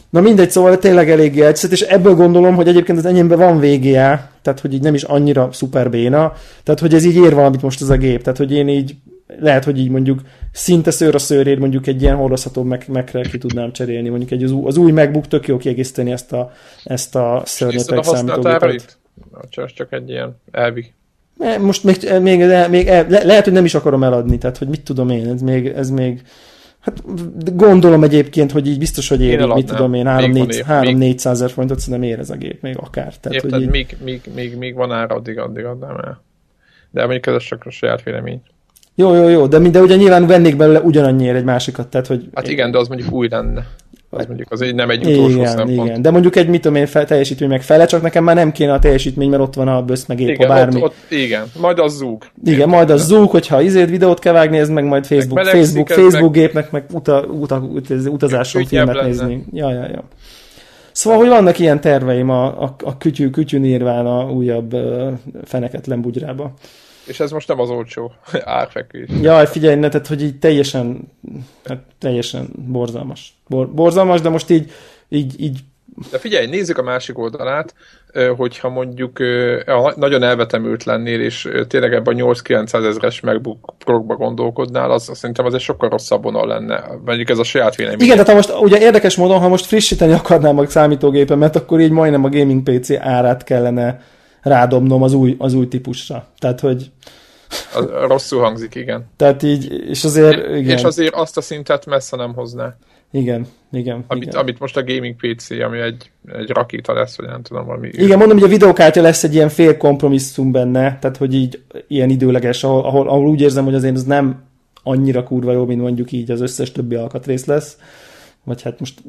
Na mindegy, szóval tényleg eléggé egyszerű, és ebből gondolom, hogy egyébként az enyémben van VGA, tehát hogy így nem is annyira szuper béna, tehát hogy ez így ér valamit most ez a gép, tehát hogy én így lehet, hogy így mondjuk szinte szőr a szőrét mondjuk egy ilyen hordozható meg ki tudnám cserélni. Mondjuk egy az, új, az új MacBook tök jó kiegészíteni ezt a, ezt a szörnyeteg számítógépet. Csak, csak egy ilyen elvi. Most még, még, még el, le, lehet, hogy nem is akarom eladni, tehát hogy mit tudom én, ez még, ez még Hát gondolom egyébként, hogy így biztos, hogy ér, mit tudom én, 3-400 ezer forintot szerintem ér ez a gép, még akár. Tehát, Érted, hogy így... még, még, még, még, van ára, addig, addig adnám el. De mondjuk ez csak a saját vélemény. Jó, jó, jó, de, de ugye nyilván vennék belőle ugyanannyiért egy másikat, tehát hogy... Hát igen, de az mondjuk új lenne. Az mondjuk az egy, nem egy utolsó igen, szempont. Igen, de mondjuk egy, mit tudom én, fel, teljesítmény meg fele, csak nekem már nem kéne a teljesítmény, mert ott van a bösz meg épp, bármi. Ott, ott, igen, majd az zúg. Igen, én majd az zúg, hogyha izét videót kell vágni, ez meg majd Facebook, meg Facebook, Facebook meg... gépnek meg uta, uta, utazáson filmet lenne. nézni. Ja, ja, ja. Szóval, hogy vannak ilyen terveim a, a, a kütyű, kütyű nírván a újabb uh, feneket lembugyrába. És ez most nem az olcsó árfekvés. Jaj, figyelj, ne, tehát, hogy így teljesen, hát teljesen borzalmas. Bor, borzalmas, de most így, így, így De figyelj, nézzük a másik oldalát, hogyha mondjuk nagyon elvetemült lennél, és tényleg ebben a 8-900 ezeres MacBook Pro-ba gondolkodnál, az szerintem az egy sokkal rosszabb vonal lenne. Mondjuk ez a saját vélemény. Igen, tehát most ugye érdekes módon, ha most frissíteni akarnám a számítógépemet, akkor így majdnem a gaming PC árát kellene rádobnom az új, az új típusra. Tehát, hogy az rosszul hangzik, igen. Tehát így, és azért... Igen. És azért azt a szintet messze nem hozná. Igen, igen. Amit, igen. amit most a gaming PC, ami egy, egy rakéta lesz, vagy nem tudom, valami... Igen, mondom, hogy a videókártya lesz egy ilyen fél kompromisszum benne, tehát hogy így ilyen időleges, ahol, ahol, ahol úgy érzem, hogy azért ez nem annyira kurva jó, mint mondjuk így az összes többi alkatrész lesz vagy hát most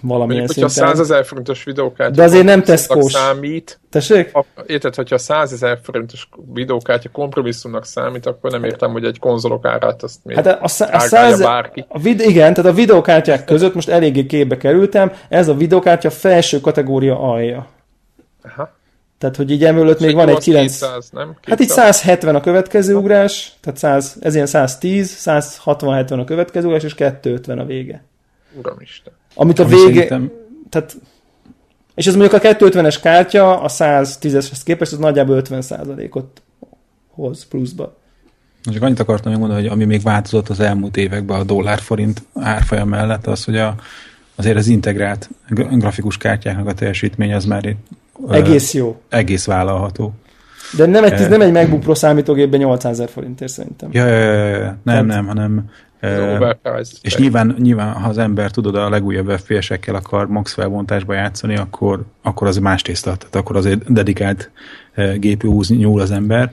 valamilyen Mondjuk, hogyha 100 ezer forintos videókártya De azért nem teszkós. számít. Tessék? Érted, hogyha 100 ezer forintos videókártya kompromisszumnak számít, akkor nem értem, hogy egy konzolok árát azt miért hát a, a, a 100, bárki. A vid, igen, tehát a videókártyák között most eléggé képbe kerültem, ez a videókártya felső kategória alja. Aha. Tehát, hogy így emellett még van egy 9... 200, nem? 200? Hát így 170 a következő ugrás, tehát 100, ez ilyen 110, 160-70 a következő ugrás, és 250 a vége. Uramisten. Amit a Ami vége... Szerintem... Tehát, és ez mondjuk a 250-es kártya a 110-eshez képest, az nagyjából 50%-ot hoz pluszba. Csak annyit akartam még mondani, hogy ami még változott az elmúlt években a dollár-forint árfolyam mellett, az, hogy a, azért az integrált grafikus kártyáknak a teljesítmény az már egész jó. Egész vállalható. De nem egy, ez nem egy MacBook Pro számítógépben 800 ezer forintért szerintem. Ja, ja, ja, ja. nem, Tehát... nem, hanem és nyilván, nyilván, ha az ember tudod a legújabb FPS-ekkel akar max felbontásba játszani, akkor, akkor az más tészta, tehát akkor azért dedikált GPU-hoz nyúl az ember.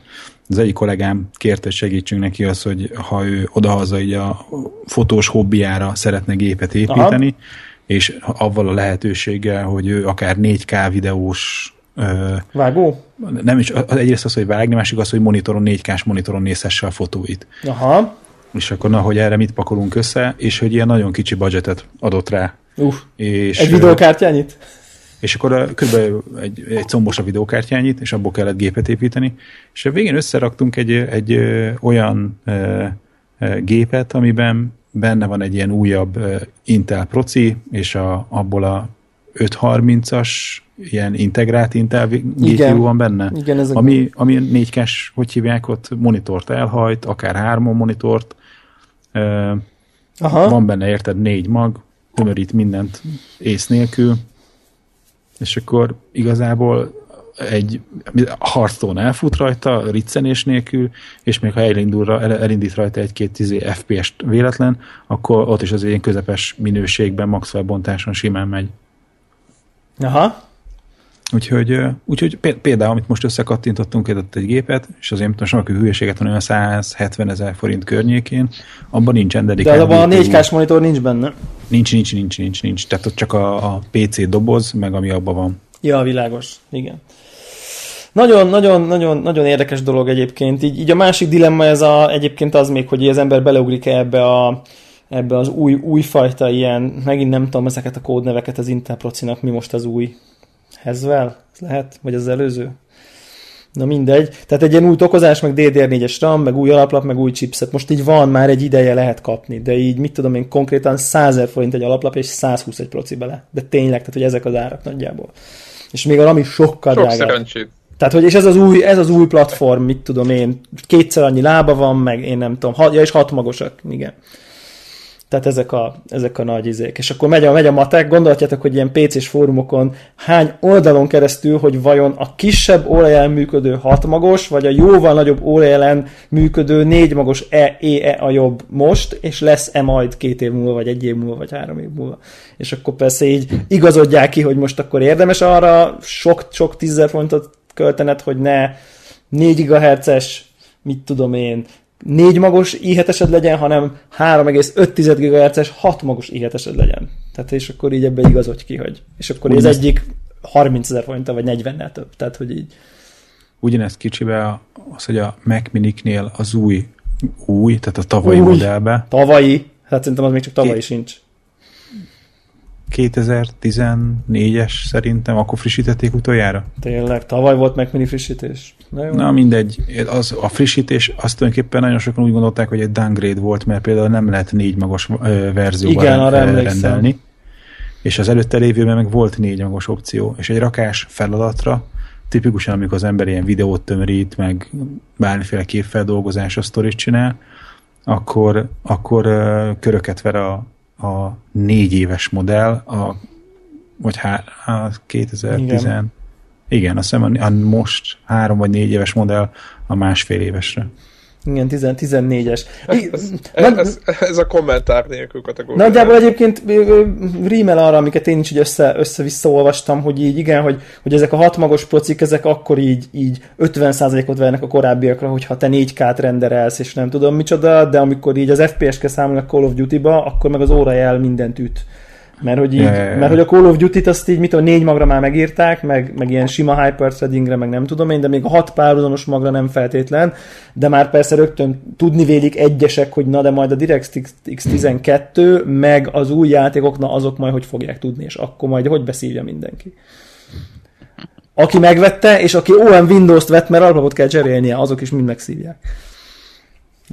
Az egyik kollégám kérte, hogy segítsünk neki az, hogy ha ő odahaza így a fotós hobbiára szeretne gépet építeni, Aha. és avval a lehetőséggel, hogy ő akár 4K videós Vágó? Nem is, az egyrészt az, hogy vágni, másik az, hogy monitoron, 4K-s monitoron nézhesse a fotóit. Aha és akkor na, hogy erre mit pakolunk össze, és hogy ilyen nagyon kicsi budgetet adott rá. Uh, és, egy videókártyányit? És akkor kb. egy, egy combos a videókártyányit, és abból kellett gépet építeni, és a végén összeraktunk egy, egy olyan e, e, gépet, amiben benne van egy ilyen újabb Intel proci, és a, abból a 530-as ilyen integrált Intel GPU van benne, Igen, ez ami, ami 4 k hogy hívják ott, monitort elhajt, akár hárman monitort, Aha. Van benne, érted, négy mag, tömörít mindent ész nélkül, és akkor igazából egy Hearthstone elfut rajta, riccenés nélkül, és még ha elindul, elindít rajta egy-két izé FPS-t véletlen, akkor ott is az ilyen közepes minőségben, max felbontáson simán megy. Aha. Úgyhogy, úgyhogy például, amit most összekattintottunk egy gépet, és azért most aki hülyeséget van olyan 170 ezer forint környékén, abban nincsen dedikált. De abban a 4 k monitor nincs benne. Nincs, nincs, nincs, nincs, nincs. Tehát ott csak a, a PC doboz, meg ami abban van. Ja, világos, igen. Nagyon, nagyon, nagyon, nagyon érdekes dolog egyébként. Így, így a másik dilemma ez a, egyébként az még, hogy az ember beleugrik -e ebbe a, ebbe az új, újfajta ilyen, megint nem tudom ezeket a kódneveket az Intel Procinak, mi most az új Hezvel? Lehet? Vagy az előző? Na mindegy. Tehát egy ilyen új tokozás, meg DDR4-es RAM, meg új alaplap, meg új chipset. Most így van, már egy ideje lehet kapni, de így mit tudom én, konkrétan 100 forint egy alaplap, és 120 egy proci bele. De tényleg, tehát hogy ezek az árak nagyjából. És még a RAM is sokkal Sok drágább. Szerencsét. Tehát, hogy és ez az, új, ez az új platform, mit tudom én, kétszer annyi lába van, meg én nem tudom, hat, ja, és hat magosak, igen. Tehát ezek a, ezek a nagy izék. És akkor megy a, megy a matek, gondolhatjátok, hogy ilyen PC-s fórumokon hány oldalon keresztül, hogy vajon a kisebb ólajelen működő hatmagos, vagy a jóval nagyobb ólajelen működő négymagos E, E, E a jobb most, és lesz-e majd két év múlva, vagy egy év múlva, vagy három év múlva. És akkor persze így igazodják ki, hogy most akkor érdemes arra sok, sok tízzer fontot költened, hogy ne 4 GHz-es, mit tudom én, 4 magos i legyen, hanem 3,5 GHz-es 6 magos i legyen. Tehát és akkor így ebbe igazodj ki, hogy és akkor ez egyik 30 ezer forinttal, vagy 40-nel több. Tehát, hogy így. Ugyanezt kicsibe az, hogy a Mac Miniknél az új, új, tehát a tavalyi új, modellbe. Tavalyi? Hát szerintem az még csak tavalyi sincs. 2014-es szerintem, akkor frissítették utoljára. Tényleg, tavaly volt meg mini frissítés. Na, jó. Na mindegy, az, a frissítés azt tulajdonképpen nagyon sokan úgy gondolták, hogy egy downgrade volt, mert például nem lehet négy magas verzióban Igen, rendelni. és az előtte lévőben meg volt négy magos opció, és egy rakás feladatra, tipikusan amikor az ember ilyen videót tömörít, meg bármiféle képfeldolgozás a sztorit csinál, akkor, akkor köröket ver a, a négy éves modell, a, vagy há, a 2010 igen. igen, azt hiszem a, a most három vagy négy éves modell a másfél évesre. Igen, 14-es. Ez, ez, ez, ez a kommentár nélkül kategória. Nagyjából egyébként rímel arra, amiket én is így össze, össze-vissza olvastam, hogy így igen, hogy, hogy ezek a hatmagos procik, ezek akkor így, így 50%-ot vernek a korábbiakra, hogyha te 4K-t renderelsz, és nem tudom micsoda, de amikor így az FPS-ke számolni a Call of Duty-ba, akkor meg az órajel mindent üt. Mert hogy, így, yeah. mert hogy a Call of Duty-t azt így, mit tudom, négy magra már megírták, meg, meg ilyen sima hyperthreadingre, meg nem tudom én, de még a hat párhuzamos magra nem feltétlen, de már persze rögtön tudni vélik egyesek, hogy na de majd a DirectX 12, meg az új játékok, na azok majd hogy fogják tudni, és akkor majd hogy beszívja mindenki. Aki megvette, és aki olyan Windows-t vett, mert alapot kell cserélnie, azok is mind megszívják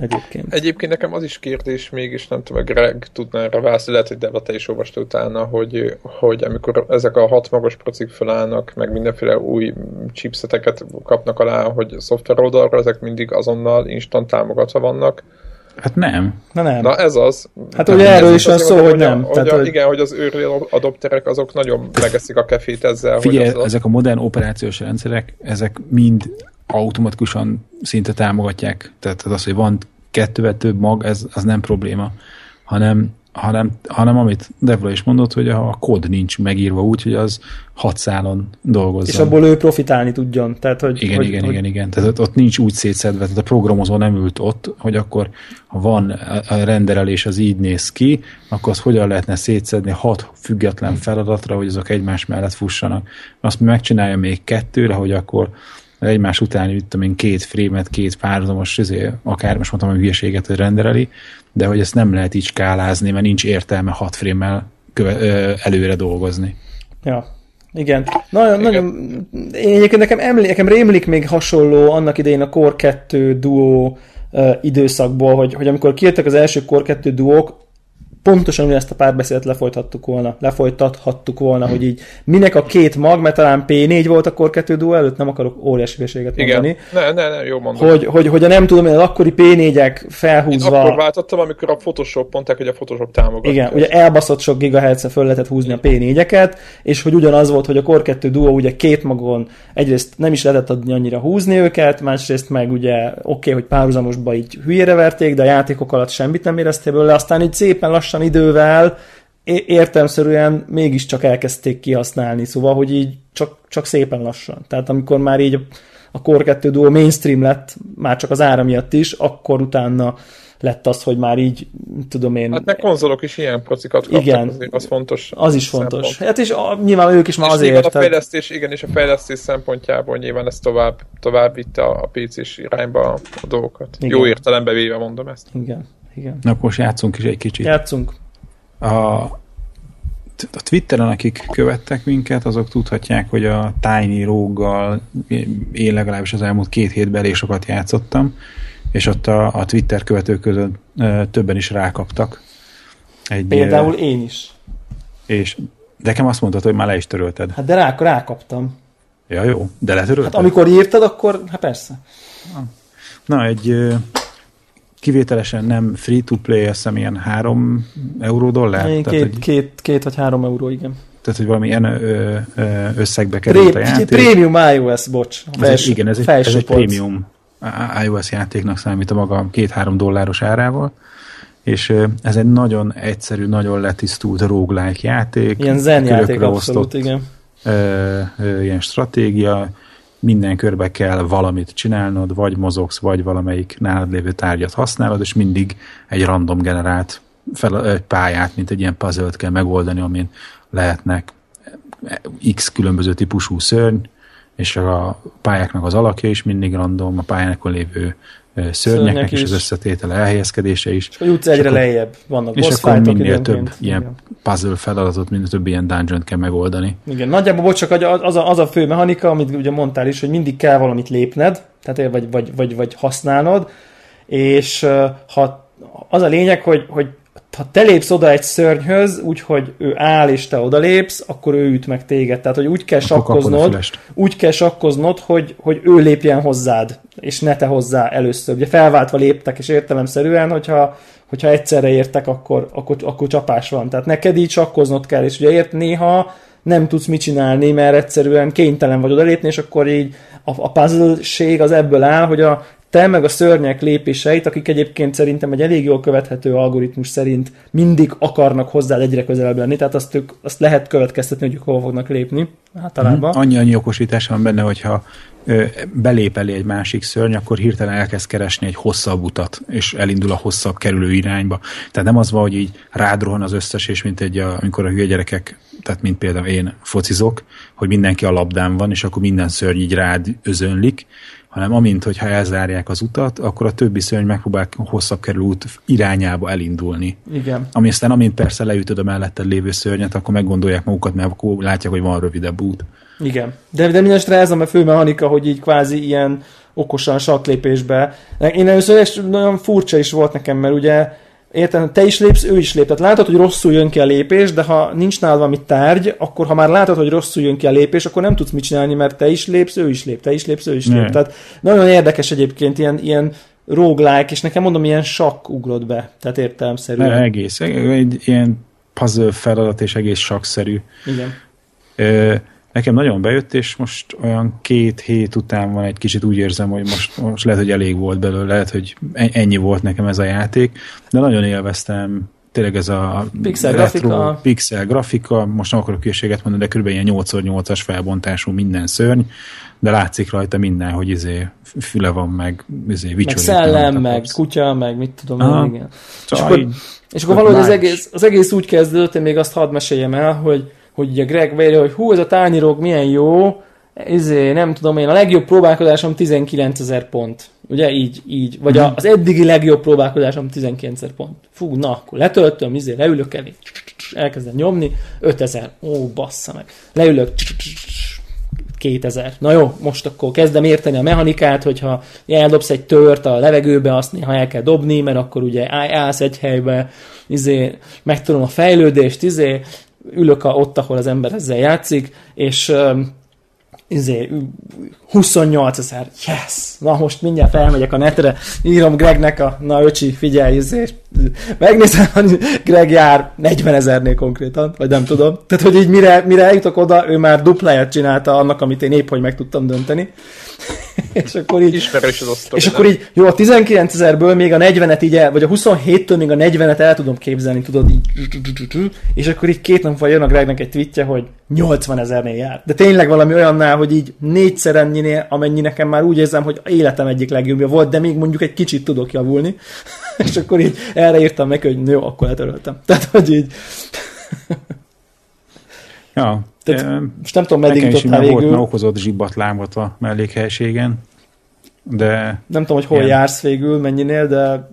egyébként. Egyébként nekem az is kérdés mégis, nem tudom, Greg tudná erre válaszolni, lehet, hogy te is olvasta utána, hogy, hogy amikor ezek a hat magas procik felállnak, meg mindenféle új chipseteket kapnak alá, hogy szoftver oldalra ezek mindig azonnal instant támogatva vannak, Hát nem. Na nem. Na ez az. Hát ugye erről is van szó, hogy, hogy nem. Hogy Tehát, a, hogy... Igen, hogy az őri adopterek azok nagyon megeszik a kefét ezzel. Figyelj, hogy az ezek a modern operációs rendszerek, ezek mind automatikusan szinte támogatják. Tehát az, hogy van kettővel több mag, ez az nem probléma, hanem, hanem, hanem amit Devla is mondott, hogy a kód nincs megírva úgy, hogy az hat szálon dolgozzon. És abból ő profitálni tudjon. Tehát, hogy, igen, hogy, igen, hogy... igen, igen. Tehát ott, ott nincs úgy szétszedve, tehát a programozó nem ült ott, hogy akkor ha van a renderelés, az így néz ki, akkor az hogyan lehetne szétszedni hat független feladatra, hogy azok egymás mellett fussanak. Azt megcsinálja még kettőre, hogy akkor egymás után üttem én két frémet, két párhuzamos, izé, akár most mondtam, hogy hülyeséget hogy rendereli, de hogy ezt nem lehet így skálázni, mert nincs értelme hat frémmel köve, ö, előre dolgozni. Ja, igen. Nagyon, nagyon, én egyébként nekem, emlé, nekem rémlik még hasonló annak idején a Core 2 Duo uh, időszakból, hogy, hogy amikor kijöttek az első Core 2 duók, pontosan ezt a párbeszédet lefolytattuk volna, lefolytathattuk volna, hogy így minek a két mag, mert talán P4 volt a Core 2 Duo előtt, nem akarok óriási hülyeséget mondani. Ne, ne, ne, jó mondom. Hogy, hogy, hogy a nem tudom, az akkori P4-ek felhúzva... Én akkor váltottam, amikor a Photoshop mondták, hogy a Photoshop támogatja. Igen, ugye elbaszott sok gigahertz föl lehetett húzni a P4-eket, és hogy ugyanaz volt, hogy a Core 2 Duo ugye két magon egyrészt nem is lehetett adni annyira húzni őket, másrészt meg ugye oké, okay, hogy párhuzamosba így hülyére verték, de a játékok alatt semmit nem éreztél belőle, aztán így szépen lassan lassan idővel értelmszerűen mégiscsak elkezdték kihasználni, szóval, hogy így csak, csak szépen lassan. Tehát amikor már így a Core 2 Duo mainstream lett, már csak az ára miatt is, akkor utána lett az, hogy már így, tudom én... Hát meg konzolok is ilyen procikat kaptak, igen, azért az fontos. Az is fontos. Szempont. Hát és a, nyilván ők is már és azért... a fejlesztés, igen, és a fejlesztés szempontjából nyilván ez tovább, tovább vitte a PC-s irányba a dolgokat. Igen. Jó értelembe véve mondom ezt. Igen igen. Na, akkor most játszunk is egy kicsit. Játszunk. A, a Twitteren, akik követtek minket, azok tudhatják, hogy a Tiny Rogue-gal én legalábbis az elmúlt két hétben elég sokat játszottam, és ott a, a Twitter követők között többen is rákaptak. Egy, Például én is. És nekem azt mondtad, hogy már le is törölted. Hát de rá, rákaptam. Ja, jó, de letörölted? Hát amikor írtad, akkor, hát persze. Na, egy kivételesen nem free-to-play, azt hiszem ilyen 3 euró dollár. Én tehát, két, hogy, két, két vagy három euró, igen. Tehát, hogy valami ilyen összegbe került Pré- a játék. Premium iOS, bocs. Felső, ez, igen, ez egy, ez egy premium iOS játéknak számít a maga két-három dolláros árával és ez egy nagyon egyszerű, nagyon letisztult roguelike játék. Ilyen zen játék abszolút, igen. Ö, ö, ilyen stratégia, minden körbe kell valamit csinálnod, vagy mozogsz, vagy valamelyik nálad lévő tárgyat használod, és mindig egy random generált fel, egy pályát, mint egy ilyen puzzle kell megoldani, amin lehetnek x különböző típusú szörny, és a pályáknak az alakja is mindig random, a pályákon lévő szörnyeknek és az összetétele elhelyezkedése is. És hogy jutsz egyre lejjebb, vannak És akkor minél több mint, ilyen igen. puzzle feladatot, minél több ilyen dungeon kell megoldani. Igen, nagyjából bocs, csak az a, az a fő mechanika, amit ugye mondtál is, hogy mindig kell valamit lépned, tehát vagy, vagy, vagy, vagy használnod, és ha az a lényeg, hogy, hogy ha te lépsz oda egy szörnyhöz, úgyhogy ő áll és te odalépsz, akkor ő üt meg téged. Tehát, hogy úgy kell Akkor sakkoznod, úgy kell sakkoznod, hogy, hogy ő lépjen hozzád, és ne te hozzá először. Ugye felváltva léptek, és értelemszerűen, hogyha, hogyha egyszerre értek, akkor, akkor, akkor csapás van. Tehát neked így sakkoznod kell, és ugye ért néha nem tudsz mit csinálni, mert egyszerűen kénytelen vagy odalépni, és akkor így a, a puzzle az ebből áll, hogy a te meg a szörnyek lépéseit, akik egyébként szerintem egy elég jól követhető algoritmus szerint mindig akarnak hozzá egyre közelebb lenni, tehát azt, ők, azt lehet következtetni, hogy ők hova fognak lépni általában. Annyi, annyi okosítás van benne, hogyha ö, belép elé egy másik szörny, akkor hirtelen elkezd keresni egy hosszabb utat, és elindul a hosszabb kerülő irányba. Tehát nem az van, hogy így rád rohan az összes, és mint egy, a, amikor a hülye gyerekek, tehát mint például én focizok, hogy mindenki a labdán van, és akkor minden szörny így rád özönlik, hanem amint, hogyha elzárják az utat, akkor a többi szörny megpróbál hosszabb kerülő út irányába elindulni. Igen. Ami aztán, amint persze leütöd a melletted lévő szörnyet, akkor meggondolják magukat, mert akkor látják, hogy van rövidebb út. Igen. De, de mindenesetre ez a fő mechanika, hogy így kvázi ilyen okosan saklépésbe. Én először nagyon furcsa is volt nekem, mert ugye Érted, te is lépsz, ő is lép. Tehát látod, hogy rosszul jön ki a lépés, de ha nincs nálad valami tárgy, akkor ha már látod, hogy rosszul jön ki a lépés, akkor nem tudsz mit csinálni, mert te is lépsz, ő is lép, te is lépsz, ő is Ne. lép. Tehát nagyon érdekes egyébként ilyen, ilyen roguelike, és nekem mondom, ilyen sakk ugrott be. Tehát értelemszerűen. Ne, egész. Egy ilyen puzzle feladat és egész sakszerű. Igen. Ö, Nekem nagyon bejött, és most olyan két hét után van egy kicsit úgy érzem, hogy most, most lehet, hogy elég volt belőle, lehet, hogy en- ennyi volt nekem ez a játék, de nagyon élveztem tényleg ez a Pixel retro, grafika. pixel grafika, most nem akarok hülyeséget mondani, de kb. ilyen 8x8-as felbontású minden szörny, de látszik rajta minden, hogy izé füle van, meg izé Meg szellem, meg kutya, meg mit tudom Aha. én, igen. És Szóval akkor, és akkor valahogy az egész, az egész úgy kezdődött, én még azt hadd meséljem el, hogy, hogy ugye Greg vélje, hogy hú, ez a tárnyirog milyen jó, izé, nem tudom én, a legjobb próbálkozásom 19 ezer pont. Ugye így, így. Vagy a, az eddigi legjobb próbálkozásom 19 ezer pont. Fú, na, akkor letöltöm, izé, leülök elé, elkezdem nyomni, 5000, ó, bassza meg. Leülök, 2000. Na jó, most akkor kezdem érteni a mechanikát, hogyha eldobsz egy tört a levegőbe, azt néha el kell dobni, mert akkor ugye áll- állsz egy helybe, izé, megtudom a fejlődést, izé, ülök a, ott, ahol az ember ezzel játszik, és izé, 28 ezer, yes! Na most mindjárt felmegyek a netre, írom Gregnek a, na öcsi, figyelj, izé, megnézem, hogy Greg jár 40 ezernél konkrétan, vagy nem tudom. Tehát, hogy így mire, mire eljutok oda, ő már dupláját csinálta annak, amit én épp, hogy meg tudtam dönteni. és akkor így, Ismerős az osztó. és akkor így, jó, a 19 ezerből még a 40-et így el, vagy a 27-től még a 40-et el tudom képzelni, tudod, így, és akkor így két nap jön a Gregnek egy tweetje, hogy 80 ezernél jár. De tényleg valami olyannál, hogy így négyszer ennyinél, amennyi nekem már úgy érzem, hogy életem egyik legjobbja volt, de még mondjuk egy kicsit tudok javulni. és akkor így erre írtam neki, hogy jó, akkor letöröltem. Tehát, hogy így, Ja, Tehát most nem tudom, meddig jutottál volt, végül. már okozott zsibbat lábat a mellékhelységen, de Nem tudom, hogy hol Igen. jársz végül, mennyinél, de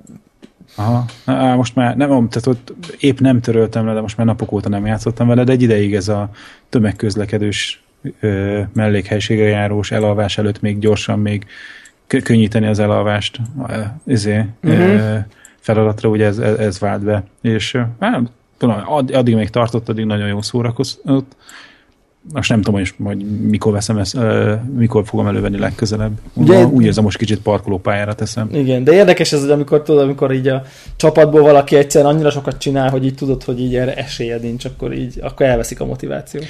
Aha, Á, most már nem, tehát ott épp nem töröltem le, de most már napok óta nem játszottam vele, de egy ideig ez a tömegközlekedős ö, mellékhelységre járós elalvás előtt még gyorsan még kö- könnyíteni az elalvást ö, izé, Mhm. feladatra, ugye ez, ez, ez vált be. És hát, tudom, add- addig még tartott, addig nagyon jó szórakozott. Most nem tudom, hogy majd mikor veszem ezt, ö, mikor fogom elővenni legközelebb. Ugye- Ugye, úgy érzem, most kicsit parkolópályára teszem. Igen, de érdekes ez, hogy amikor tudod, amikor így a csapatból valaki egyszer annyira sokat csinál, hogy így tudod, hogy így erre esélyed nincs, akkor így, akkor elveszik a motiváció.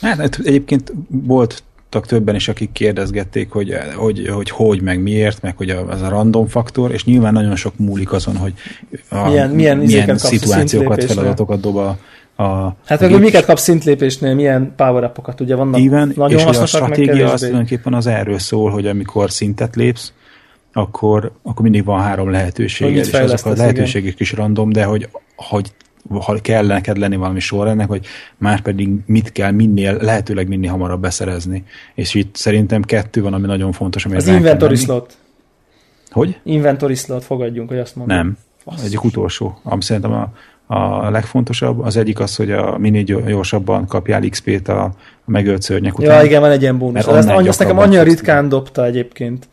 Hát hát egyébként voltak többen is, akik kérdezgették, hogy hogy, hogy, hogy meg miért, meg hogy a- az a random faktor, és nyilván nagyon sok múlik azon, hogy a, Milyen- milyen a szituációkat, feladatokat dob a, a Hát a meg hogy gép- miket kapsz szintlépésnél, milyen power upokat, ugye vannak Íven, nagyon és a hasznosak, meg stratégia az tulajdonképpen az erről szól, hogy amikor szintet lépsz, akkor, akkor mindig van három mit és azok a lehetőségek is random, de hogy, hogy ha kell neked lenni valami sorrendnek, hogy már pedig mit kell minél, lehetőleg minél hamarabb beszerezni. És itt szerintem kettő van, ami nagyon fontos, ami Az inventory slot. Hogy? Inventory slot, fogadjunk, hogy azt mondom. Nem. Basszus. Egyik utolsó. Ami szerintem a, a legfontosabb. Az egyik az, hogy a minél gyor- gyorsabban kapjál XP-t a, megölt szörnyek után. Ja, igen, van egy ilyen bónusz. Mert azt nekem annyira ritkán dobta egyébként.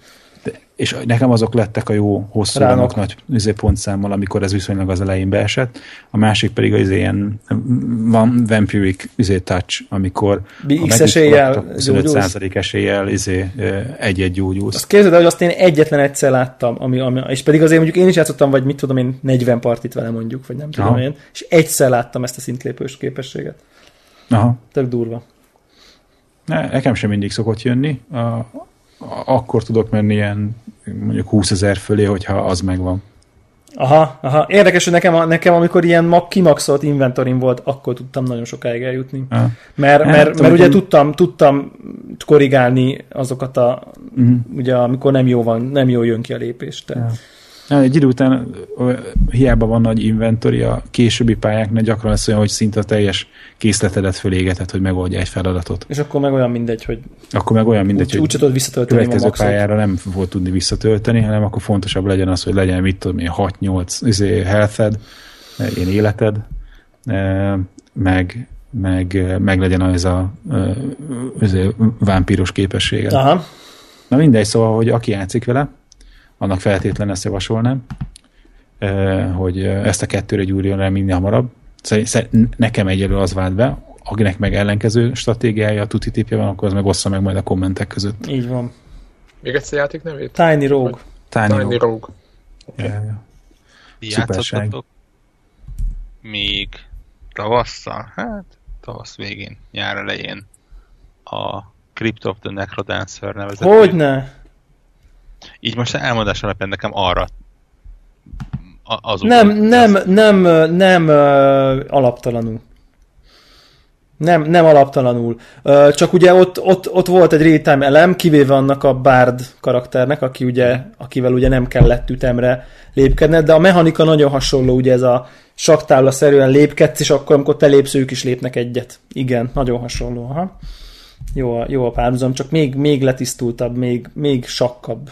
És nekem azok lettek a jó hosszú ránok nagy izé, pontszámmal, amikor ez viszonylag az elején beesett. A másik pedig az ilyen van vampiric izé, touch, amikor X eséllyel 25% eséllyel izé, egy-egy gyógyulsz. Azt képzeld hogy azt én egyetlen egyszer láttam, ami, ami, és pedig azért mondjuk én is játszottam, vagy mit tudom én, 40 partit vele mondjuk, vagy nem tudom Aha. én, és egyszer láttam ezt a szintlépős képességet. Aha. Tök durva. Ne, nekem sem mindig szokott jönni. A, akkor tudok menni ilyen mondjuk 20 ezer fölé, hogyha az megvan. Aha, aha. Érdekes, hogy nekem, nekem amikor ilyen kimaxolt inventorim volt, akkor tudtam nagyon sokáig eljutni. Aha. Mert, mert, mert, mert ugye tudtam, tudtam korrigálni azokat a, uh-huh. ugye amikor nem jó van, nem jó jön ki a lépés. Tehát. Egy idő után hiába van nagy inventory, a későbbi pályáknál gyakran lesz olyan, hogy szinte a teljes készletedet fölégetett, hogy megoldja egy feladatot. És akkor meg olyan mindegy, hogy akkor meg olyan mindegy, úgy, hogy úgy tudod visszatölteni következő a pályára nem volt tudni visszatölteni, hanem akkor fontosabb legyen az, hogy legyen mit tudom én 6-8 izé, healthed, ilyen életed, meg, meg, meg legyen az a az vámpíros képességed. Aha. Na mindegy, szóval, hogy aki játszik vele, annak feltétlenül ezt javasolnám, hogy ezt a kettőre gyúrjon rá minél hamarabb. Nekem egyelőre az vált be, akinek meg ellenkező stratégiája, tuti tipje van, akkor az meg ossza meg majd a kommentek között. Így van. Még egyszer játék nevét? Tiny Rogue. Tiny, Tiny Rogue. Rogue. Okay. Ja, ja. Játszottatok még tavasszal, hát tavasz végén, nyár elején a Crypt of the Necrodancer nevezetű. Hogyne? Így most elmondás alapján nekem arra az nem, nem, nem, nem, nem alaptalanul. Nem, nem alaptalanul. Csak ugye ott, ott, ott volt egy real elem, kivéve annak a Bard karakternek, aki ugye, akivel ugye nem kellett ütemre lépkedned, de a mechanika nagyon hasonló, ugye ez a saktábla szerűen lépkedsz, és akkor, amikor te lépsz, ők is lépnek egyet. Igen, nagyon hasonló. Aha. Jó, a, jó a párhuzam, csak még, még letisztultabb, még, még sakkabb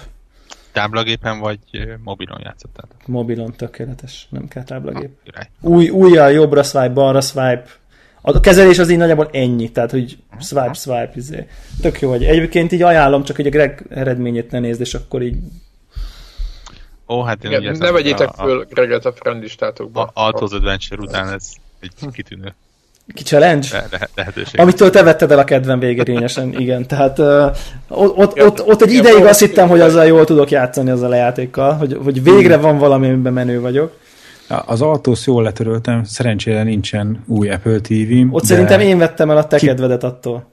táblagépen vagy mobilon játszottál? Mobilon tökéletes, nem kell táblagép. Ah, Új, újjal jobbra swipe, balra swipe. A kezelés az így nagyjából ennyi, tehát hogy swipe, swipe, izé. Tök jó, hogy egyébként így ajánlom, csak hogy a Greg eredményét ne nézd, és akkor így Ó, hát én Igen, ne vegyétek a, föl Greget a friendlistátokba. A Altos Adventure után ez egy kitűnő ki challenge? Le, lehetőség. Amitől te vetted el a kedvem végérényesen, igen. Tehát uh, ott, ott, ott egy ideig azt hittem, hogy azzal jól tudok játszani azzal a játékkal, hogy, hogy végre van valami, amiben menő vagyok. Az Altos jól letöröltem, szerencsére nincsen új Apple TV-m. Ott de... szerintem én vettem el a te Ki... kedvedet attól.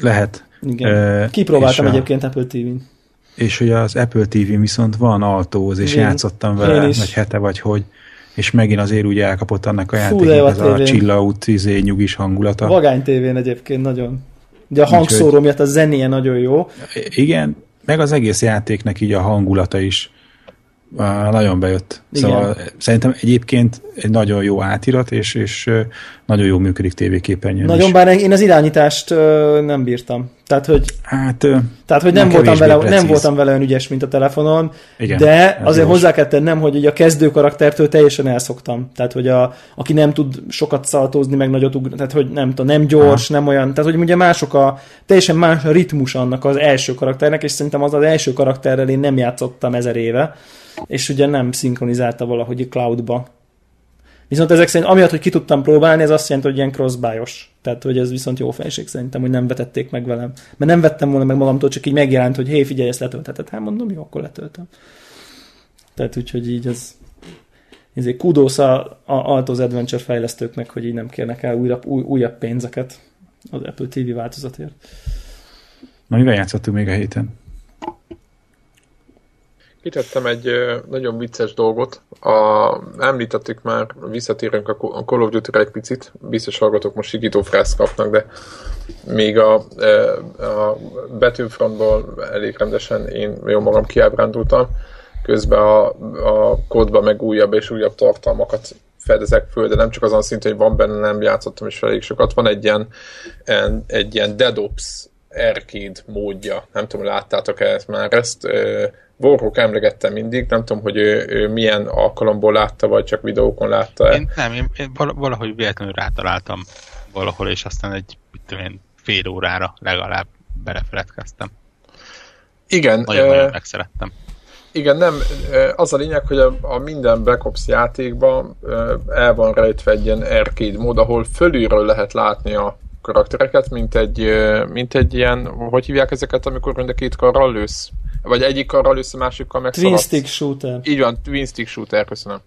Lehet. Igen. Uh, Kipróbáltam egyébként a... Apple TV-n. És hogy az Apple TV viszont van Altóz, és én, játszottam vele, vagy hete, vagy hogy és megint azért úgy elkapott annak a játéknak ez a csillaut, izé, nyugis hangulata. Vagány tévén egyébként nagyon. Ugye a hangszóró miatt a zenéje nagyon jó. Igen, meg az egész játéknek így a hangulata is nagyon bejött. Igen. Szóval szerintem egyébként egy nagyon jó átirat, és, és nagyon jó működik tévéképernyőn Nagyon, is. bár én az irányítást nem bírtam. Tehát, hogy, hát, tehát, hogy nem, voltam vele, nem voltam vele olyan ügyes, mint a telefonon, Igen, de azért hozzá kell tennem, hogy ugye a kezdő karaktertől teljesen elszoktam. Tehát, hogy a, aki nem tud sokat szaltózni, meg nagyot ugrani, tehát, hogy nem tudom, nem gyors, ha. nem olyan, tehát, hogy ugye mások a, teljesen más a ritmus annak az első karakternek, és szerintem az az első karakterrel én nem játszottam ezer éve és ugye nem szinkronizálta valahogy a cloudba. Viszont ezek szerint, amiatt, hogy ki tudtam próbálni, ez azt jelenti, hogy ilyen crossbuy-os. Tehát, hogy ez viszont jó felség szerintem, hogy nem vetették meg velem. Mert nem vettem volna meg magamtól, csak így megjelent, hogy hé, figyelj, ezt letöltheted. Hát mondom, jó, akkor letöltöm. Tehát úgyhogy így ez, ezért kudosz a, a Altos Adventure fejlesztőknek, hogy így nem kérnek el újabb, új, újabb pénzeket az Apple TV változatért. Na, mivel játszottunk még a héten? Kitettem egy nagyon vicces dolgot. A, említettük már, visszatérünk a Call of duty egy picit. Biztos hallgatók most sigítófrász kapnak, de még a, a Battlefrontból elég rendesen én jó magam kiábrándultam. Közben a, a kódban meg újabb és újabb tartalmakat fedezek föl, de nem csak azon szinten, hogy van benne, nem játszottam is elég sokat. Van egy ilyen, egy ilyen Dead Ops arcade módja. Nem tudom, láttátok-e már ezt Warhawk emlegette mindig, nem tudom, hogy ő, ő milyen alkalomból látta, vagy csak videókon látta Én nem, én, én valahogy véletlenül rátaláltam valahol, és aztán egy mit tudom én, fél órára legalább belefeledkeztem. Igen. Nagyon-nagyon megszerettem. Igen, nem, az a lényeg, hogy a, a minden Black Ops játékban el van rejtve egy ilyen arcade mód, ahol fölülről lehet látni a karaktereket, mint egy, mint egy ilyen, hogy hívják ezeket, amikor mind a két karral lősz? Vagy egyik karral a másikkal meg Twin stick shooter. Így van, twin stick shooter, köszönöm.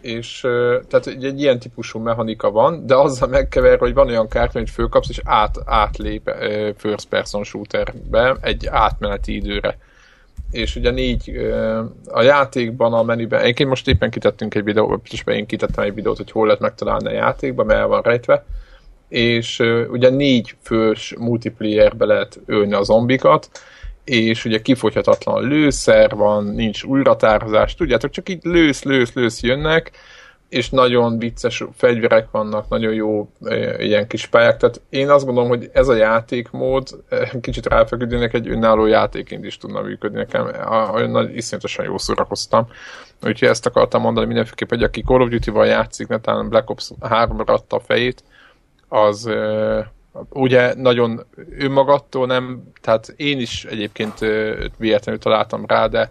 És tehát egy, egy ilyen típusú mechanika van, de azzal megkever, hogy van olyan kártya, hogy fölkapsz, és át, átlép first person shooterbe egy átmeneti időre és ugye négy a játékban, a menüben, egyébként most éppen kitettünk egy videót, és én kitettem egy videót, hogy hol lehet megtalálni a játékban, mert el van rejtve, és ugye négy fős multiplayerbe lehet ölni a zombikat, és ugye kifogyhatatlan lőszer van, nincs újratározás, tudjátok, csak így lősz, lősz, lősz jönnek, és nagyon vicces fegyverek vannak, nagyon jó ilyen kis pályák, tehát én azt gondolom, hogy ez a játékmód kicsit ráfeküdőnek egy önálló játéként is tudna működni nekem, olyan nagy, iszonyatosan jó szórakoztam. Úgyhogy ezt akartam mondani mindenféleképp, hogy aki Call of Duty-val játszik, netán Black Ops 3 adta a fejét, az ugye nagyon önmagattól nem, tehát én is egyébként véletlenül találtam rá, de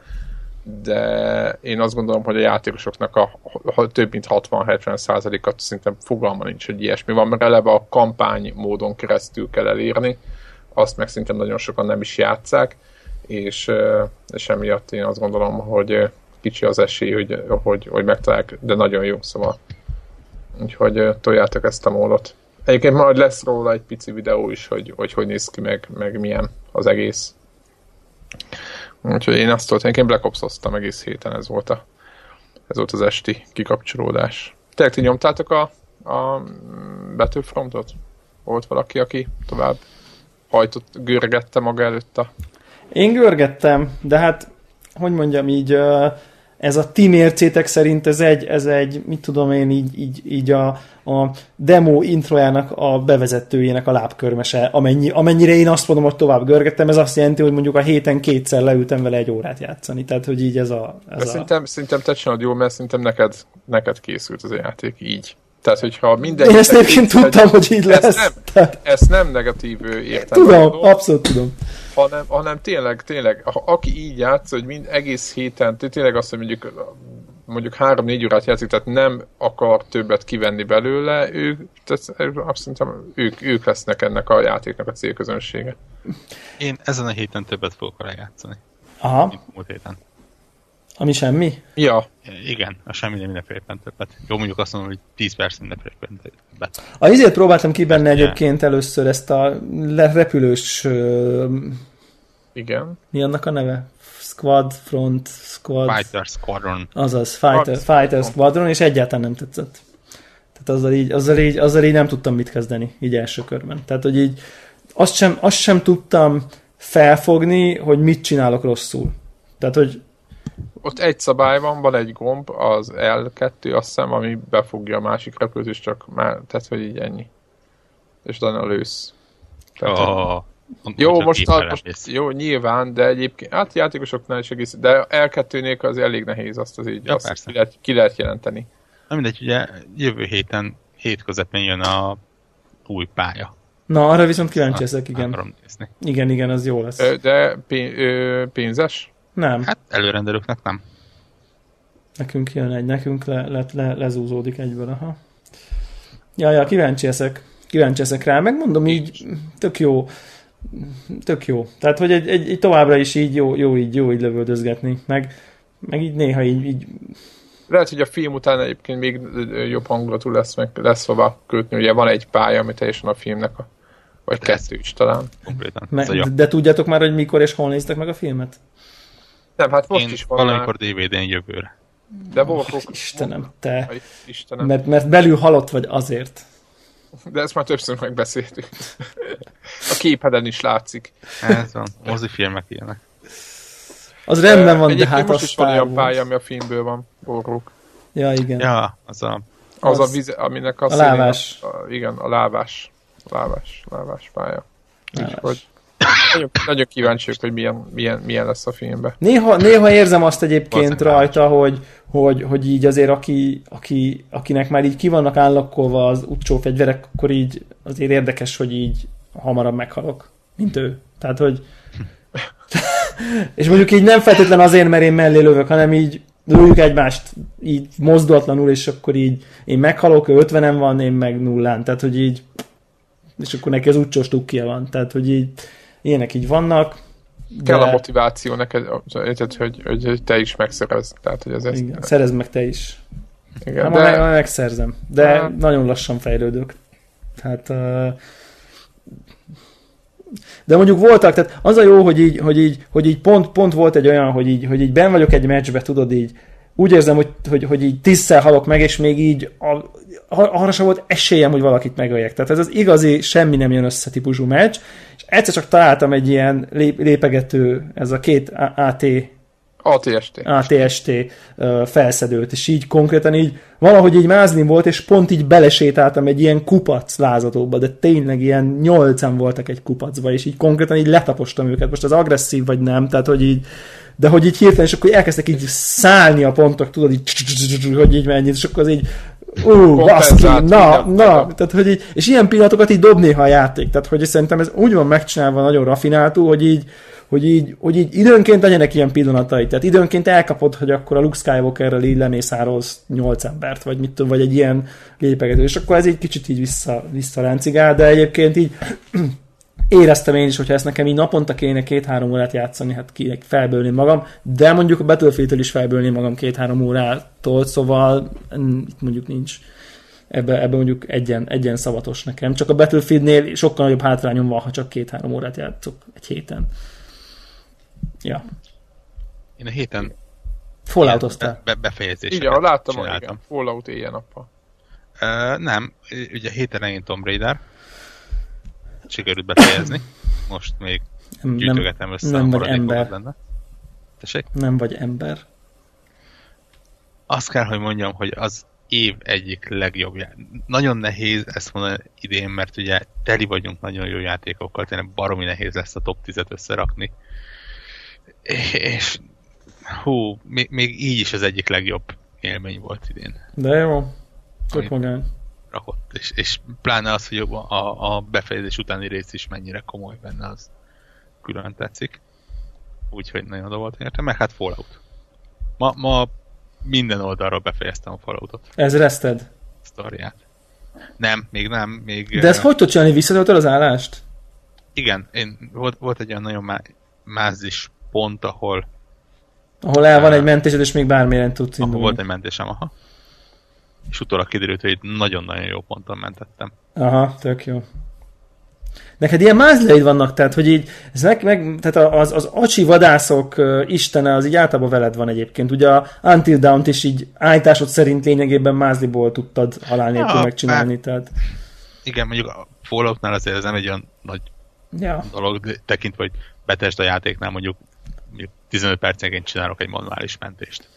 de én azt gondolom, hogy a játékosoknak a, a több mint 60-70 százalékat szerintem fogalma nincs, hogy ilyesmi van, mert eleve a kampány módon keresztül kell elérni, azt meg szerintem nagyon sokan nem is játszák, és, és emiatt én azt gondolom, hogy kicsi az esély, hogy, hogy, hogy megtalálják, de nagyon jó, szóval úgyhogy toljátok ezt a módot. Egyébként majd lesz róla egy pici videó is, hogy hogy, hogy néz ki, meg, meg milyen az egész. Úgyhogy én azt én Black ops egész héten, ez volt, a, ez volt az esti kikapcsolódás. Tényleg ti nyomtátok a, a Battlefrontot? Volt valaki, aki tovább hajtott, görgette maga előtt a... Én görgettem, de hát, hogy mondjam így, ez a ti mércétek szerint ez egy, ez egy mit tudom én, így, így, így a, a demo introjának a bevezetőjének a lábkörmese, amennyi, amennyire én azt mondom, hogy tovább görgettem, ez azt jelenti, hogy mondjuk a héten kétszer leültem vele egy órát játszani, tehát hogy így ez a... Ez a... Szerintem, szerintem te csinálod jól, mert szerintem neked, neked készült az a játék így. Tehát, hogyha minden... Én ezt egyébként tudtam, hogy így lesz. Ezt nem, Tehát... ezt nem negatív értelem. Tudom, mondom, abszolút tudom. Hanem, hanem tényleg, tényleg, aki így játsz, hogy mind egész héten, tényleg azt, hogy mondjuk mondjuk három-négy órát játszik, tehát nem akar többet kivenni belőle, ők, tehát azt szerintem ők, ők lesznek ennek a játéknak a célközönsége. Én ezen a héten többet fogok vele játszani. Aha. Múlt héten. Ami semmi? Ja. Igen, a semmi nem mindenféleképpen többet. Jó, mondjuk azt mondom, hogy 10 perc mindenféleképpen többet. A izért próbáltam ki benne egyébként először ezt a repülős... Igen. Mi annak a neve? Squad, Front, Squad... Fighter Squadron. Azaz, Fighter, Fighter Squadron, és egyáltalán nem tetszett. Tehát azzal így, azzal, így, azzal így nem tudtam mit kezdeni, így első körben. Tehát, hogy így azt sem, azt sem tudtam felfogni, hogy mit csinálok rosszul. Tehát, hogy ott egy szabály van, van egy gomb, az L2, azt hiszem, ami befogja a másik repülőt, és csak már, tehát, hogy így ennyi. És utána lősz. Tehát, oh. Jó, most, a, most jó, nyilván, de egyébként, hát játékosoknál is egész, de L2-nél az elég nehéz azt az így, ja, azt ki lehet, ki lehet jelenteni. Na mindegy, ugye jövő héten, hét közepén jön a új pálya. Na, arra viszont kíváncsi ezek, igen. Igen, igen, az jó lesz. De pénzes? Nem. Hát előrendelőknek nem. Nekünk jön egy, nekünk le, le, le, lezúzódik egyből, aha. Ja, ja, kíváncsi ezek. Kíváncsi ezek rá. Megmondom így, tök jó. Tök jó. Tehát, hogy egy, egy, egy továbbra is így jó, jó, így, jó így lövöldözgetni. Meg, meg így néha így, így lehet, hogy a film után egyébként még jobb hangulatú lesz, meg lesz hova kötni. Ugye van egy pálya, ami teljesen a filmnek a vagy kettő is talán. Me, de, de tudjátok már, hogy mikor és hol néztek meg a filmet? Nem, hát most Én is van valamikor DVD-n jövőre. De Warhawk... Istenem, te. Istenem. Mert, mert belül halott vagy azért. De ezt már többször megbeszéltük. A képeden is látszik. Ez van, mozifilmek ilyenek. Az rendben van, de hát most is van olyan pálya, ami a filmből van, Warhawk. Ja, igen. Ja, az a... Az, az a víz, aminek a, a lávás. A, a, igen, a lávás. Lávás, lávás pálya. Úgyhogy nagyon, nagyon kíváncsiak, hogy milyen, milyen, milyen lesz a filmben. Néha, néha érzem azt egyébként rajta, hogy, hogy, hogy így azért aki, aki, akinek már így ki vannak állakkolva az utcsó fegyverek, akkor így azért érdekes, hogy így hamarabb meghalok, mint ő. Tehát, hogy és mondjuk így nem feltétlen azért, mert én mellé lövök, hanem így lőjük egymást így mozdulatlanul, és akkor így én meghalok, ő 50 van, én meg nullán, tehát hogy így és akkor neki az úcsos tukkia van, tehát hogy így ilyenek így vannak. De... Kell a motiváció neked, hogy, hogy, hogy te is megszerez. Tehát, hogy ez Igen, ezt... szerezd meg te is. Igen, de... meg, megszerzem, de ha... nagyon lassan fejlődök. Tehát uh, de mondjuk voltak, tehát az a jó, hogy így, hogy így, hogy így pont, pont volt egy olyan, hogy így, hogy így ben vagyok egy meccsbe, tudod így, úgy érzem, hogy, hogy, hogy így tízszer halok meg, és még így a, arra sem volt esélyem, hogy valakit megöljek. Tehát ez az igazi semmi nem jön össze típusú meccs, és egyszer csak találtam egy ilyen lép, lépegető, ez a két AT ATST. ATST felszedőt, és így konkrétan így valahogy így mázni volt, és pont így belesétáltam egy ilyen kupac lázadóba, de tényleg ilyen nyolcan voltak egy kupacba, és így konkrétan így letapostam őket. Most az agresszív vagy nem, tehát hogy így de hogy így hirtelen, és akkor elkezdtek így szállni a pontok, tudod, így, hogy így mennyit, és akkor az így, ú, baszki, na, na, tehát hogy így, és ilyen pillanatokat így dob néha a játék, tehát hogy szerintem ez úgy van megcsinálva nagyon rafináltú, hogy így, hogy így, hogy így időnként legyenek ilyen pillanatai. Tehát időnként elkapod, hogy akkor a Luke Skywalkerrel így lemészárolsz nyolc embert, vagy mit tudom, vagy egy ilyen lépegető, és akkor ez egy kicsit így vissza, visszaráncigál, de egyébként így éreztem én is, hogyha ezt nekem így naponta kéne két-három órát játszani, hát ki felbőlni magam, de mondjuk a battlefield is felbőlni magam két-három órától, szóval itt mondjuk nincs ebbe, ebbe mondjuk egyen, egyen szavatos nekem. Csak a Battlefieldnél sokkal nagyobb hátrányom van, ha csak két-három órát játszok egy héten. Ja. Én a héten Fallout-oztál? Be, befejezéseket Igen, láttam, csináltam. igen. Fallout éjjel-nappal. Uh, nem, ugye héten elején Tomb Raider, sikerült befejezni. Most még nem, gyűjtögetem össze nem vagy ember. Lenne. Tessék? Nem vagy ember. Azt kell, hogy mondjam, hogy az év egyik legjobb játék. Nagyon nehéz ezt mondani idén, mert ugye teli vagyunk nagyon jó játékokkal, tényleg baromi nehéz lesz a top 10-et összerakni. És hú, még, még így is az egyik legjobb élmény volt idén. De jó, tök magány rakott, és, és pláne az, hogy a, a befejezés utáni rész is mennyire komoly benne, az külön tetszik. Úgyhogy nagyon oda volt érte, meg hát Fallout. Ma, ma minden oldalról befejeztem a Falloutot. Ez reszted? Sztoriát. Nem, még nem. Még, De ezt uh, hogy tudod csinálni? Visszatöltöd az állást? Igen, én, volt, volt egy olyan nagyon má, mázis pont, ahol ahol el van uh, egy mentésed, és még bármilyen tudsz indulni. Ahol volt egy mentésem, aha és utólag kiderült, hogy nagyon-nagyon jó ponton mentettem. Aha, tök jó. Neked ilyen mázleid vannak, tehát, hogy így, ez meg, meg tehát az, az acsi vadászok uh, istene, az így általában veled van egyébként. Ugye a Until Dawn-t is így állításod szerint lényegében mázliból tudtad halál nélkül ja, megcsinálni, már, tehát... Igen, mondjuk a Falloutnál azért ez nem egy olyan nagy ja. dolog, tekintve, hogy betesd a játéknál mondjuk 15 percenként csinálok egy manuális mentést.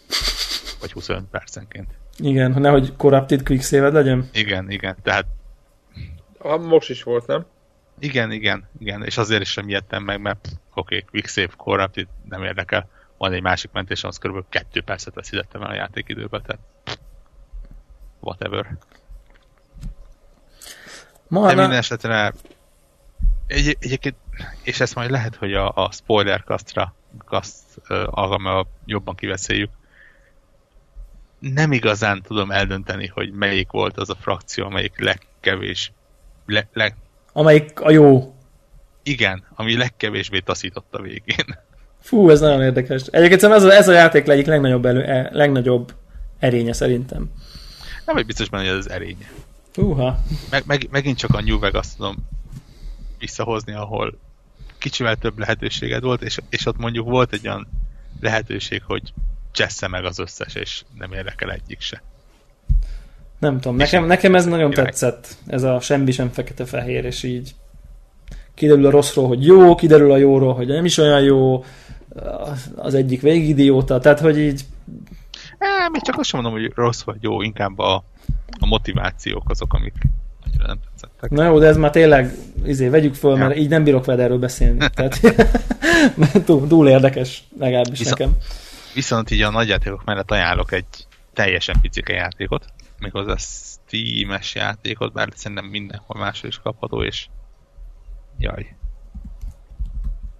Vagy 25 percenként. Igen, hogy nehogy Corrupted quicksave legyen? Igen, igen, tehát... Ah, most is volt, nem? Igen, igen, igen, és azért is sem ijedtem meg, mert oké, okay, quicksave, Corrupted, nem érdekel. Van egy másik mentés, az kb. kettő percet veszítettem el a játékidőbe, tehát whatever. Ma De minden esetre egy, egyébként, és ezt majd lehet, hogy a, a spoiler castra, cast uh, alkalmával jobban kiveszéljük, nem igazán tudom eldönteni, hogy melyik volt az a frakció, amelyik legkevés... Le, le... Amelyik a jó. Igen, ami legkevésbé taszított a végén. Fú, ez nagyon érdekes. Egyébként ez a, ez a játék egyik legnagyobb, elő, e, legnagyobb erénye szerintem. Nem vagy biztos benne, hogy ez az erénye. Uha. Meg, meg, megint csak a New Vegas tudom visszahozni, ahol kicsivel több lehetőséged volt, és, és ott mondjuk volt egy olyan lehetőség, hogy csessze meg az összes, és nem érdekel egyik se. Nem tudom, nekem, nekem ez nagyon király. tetszett, ez a semmi sem fekete-fehér, és így kiderül a rosszról, hogy jó, kiderül a jóról, hogy nem is olyan jó, az egyik végidióta, tehát hogy így... É, még csak azt sem mondom, hogy rossz vagy jó, inkább a, a motivációk azok, amik annyira nem tetszettek. Na jó, de ez már tényleg, izé, vegyük föl, ja. mert így nem bírok veled erről beszélni. Tehát, túl, túl érdekes, legalábbis Viszont, nekem. Viszont így a nagyjátékok mellett ajánlok egy teljesen picike játékot, méghozzá Steam-es játékot, bár szerintem mindenhol máshol is kapható, és jaj.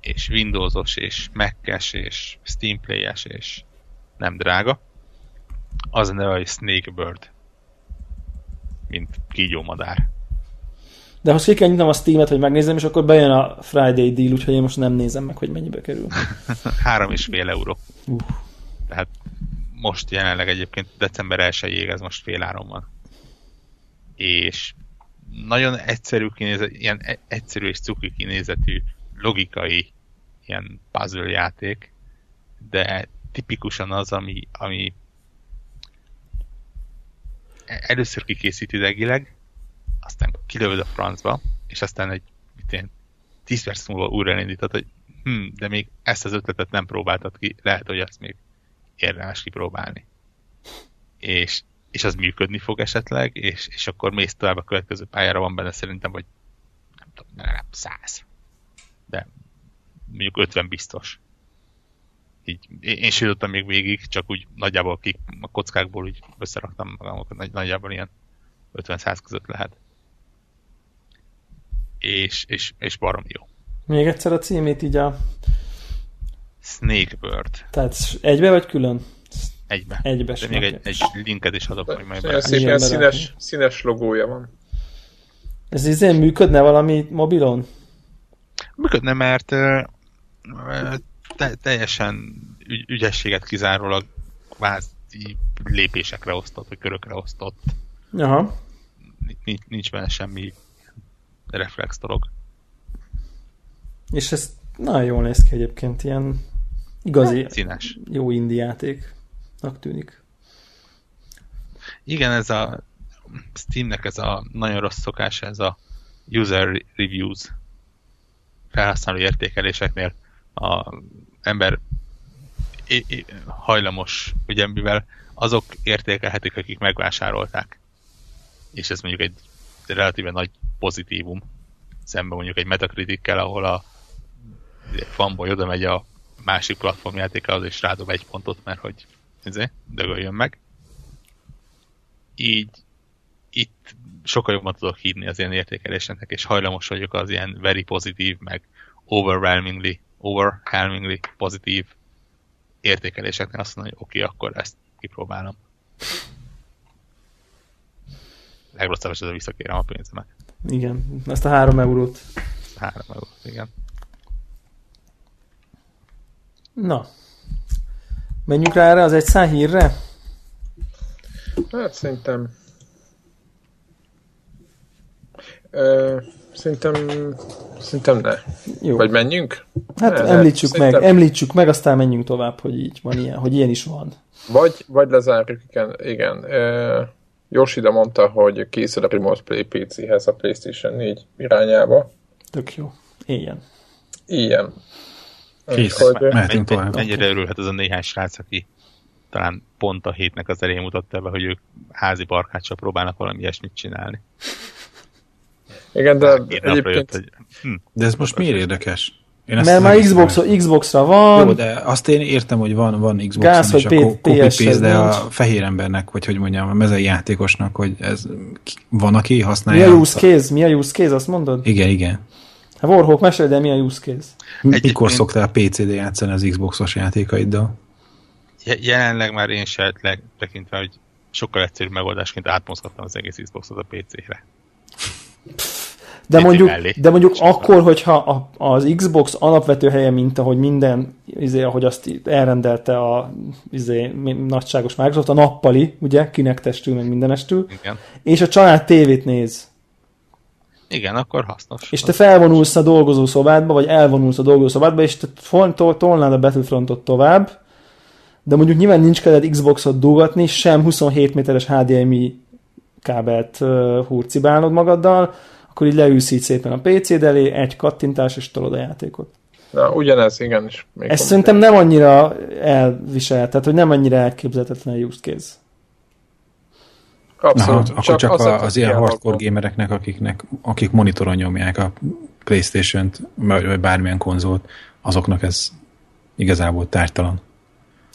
és Windowsos, és Mac-es, és Steam Play-es, és nem drága. Az a neve, hogy Snakebird. Mint kígyómadár. De ha ki kell nyitnom a Steam-et, hogy megnézem, és akkor bejön a Friday deal, úgyhogy én most nem nézem meg, hogy mennyibe kerül. Három és fél euró. Uh. Tehát most jelenleg egyébként december 1 ez most fél áron van. És nagyon egyszerű kinézet, ilyen e- egyszerű és cuki kinézetű, logikai ilyen puzzle játék, de tipikusan az, ami, ami először kikészít idegileg, aztán kilövöd a francba, és aztán egy mit én, 10 perc múlva újra elindítod, hogy hm, de még ezt az ötletet nem próbáltad ki, lehet, hogy azt még érdemes kipróbálni. És, és az működni fog esetleg, és, és akkor mész tovább a következő pályára, van benne szerintem, vagy nem tudom, nem, száz. De mondjuk 50 biztos. Így, én sem jutottam még végig, csak úgy nagyjából ki, a kockákból úgy összeraktam magamat, nagy, nagyjából ilyen 50-100 között lehet. És, és, és barom jó. Még egyszer a címét így a... Snakebird. Tehát egybe vagy külön? Egybe. Egybe De még egy, egy linket is adok, hogy majd Olyan szép ilyen színes, színes logója van. Ez izén működne valami mobilon? Működne, mert te, teljesen ügy, ügyességet kizárólag kvázi lépésekre osztott, vagy körökre osztott. Aha. Nincs, nincs benne semmi reflex dolog. És ez nagyon jól néz ki egyébként, ilyen igazi, Színes. jó indie játéknak tűnik. Igen, ez a Steamnek ez a nagyon rossz szokása, ez a user reviews felhasználó értékeléseknél a ember hajlamos, ugye mivel azok értékelhetik, akik megvásárolták. És ez mondjuk egy relatíve nagy pozitívum szemben mondjuk egy Metacritic-kel, ahol a fanboy oda megy a másik platformjátékához, és rádob egy pontot, mert hogy ezért, dögöljön meg. Így itt sokkal jobban tudok hívni az ilyen értékeléseknek, és hajlamos vagyok az ilyen very pozitív, meg overwhelmingly, overwhelmingly pozitív értékeléseknél azt mondani, hogy oké, okay, akkor ezt kipróbálom. Legrosszabb esetben visszakérem a pénzemet. Igen, ezt a három eurót. Három eurót, igen. Na. Menjünk rá erre az egy szá hírre? Hát szerintem... Ö, szerintem... Szerintem ne. Jó. Vagy menjünk? Hát ne, említsük ne. meg, Szerintem- említsük meg, aztán menjünk tovább, hogy így van ilyen, hogy ilyen is van. Vagy, vagy lezárjuk, igen. igen. Ö, Yoshida mondta, hogy készül a Remote Play PC-hez a PlayStation 4 irányába. Tök jó. Éljen. Ilyen. Kész. Mehetünk tovább. Mennyire örülhet az a néhány srác, aki talán pont a hétnek az elején mutatta be, hogy ők házi barkáccsal próbálnak valami ilyesmit csinálni. Igen, de napra jött, egyébként hogy hm, De ez most miért érdekes? Én Mert már Xbox. Xbox-ra van, Jó, de azt én értem, hogy van, van Xbox Gáz, és hogy akkor P- copy PS-hez paste, de a fehér embernek, vagy hogy mondjam, a mezei játékosnak, hogy ez van, aki mi használja. a use case? Mi a use case, azt mondod? Igen, igen. Hát Warhawk, mesélj, de mi a use case? Mikor Egyébként- szoktál PC-d játszani az Xboxos játékaiddal? je- jelenleg már én se tekintve, hogy sokkal egyszerűbb megoldásként átmozgattam az egész Xboxot a PC-re. De mondjuk, mellé. de mondjuk akkor, hogyha a, az Xbox alapvető helye, mint ahogy minden, izé, ahogy azt elrendelte a izé, nagyságos Microsoft, a nappali, ugye, kinektestül, meg mindenestül, Igen. és a család tévét néz, Igen, akkor hasznos. és te felvonulsz a dolgozószobádba, vagy elvonulsz a dolgozószobádba, és te tolnád a Battlefrontot tovább, de mondjuk nyilván nincs kedved Xboxot dugatni, sem 27 méteres HDMI kábelt uh, hurcibálnod magaddal, akkor így leülsz így szépen a PC-d elé, egy kattintás, és tolod a játékot. Na, ugyanez, igen. És még Ez szerintem nem annyira elviselt, tehát hogy nem annyira elképzelhetetlen a use case. Abszolút. Aha, akkor csak, az a, az ilyen hardcore gamereknek, akiknek, akik monitoron nyomják a Playstation-t, vagy vagy bármilyen konzolt, azoknak ez igazából tártalan.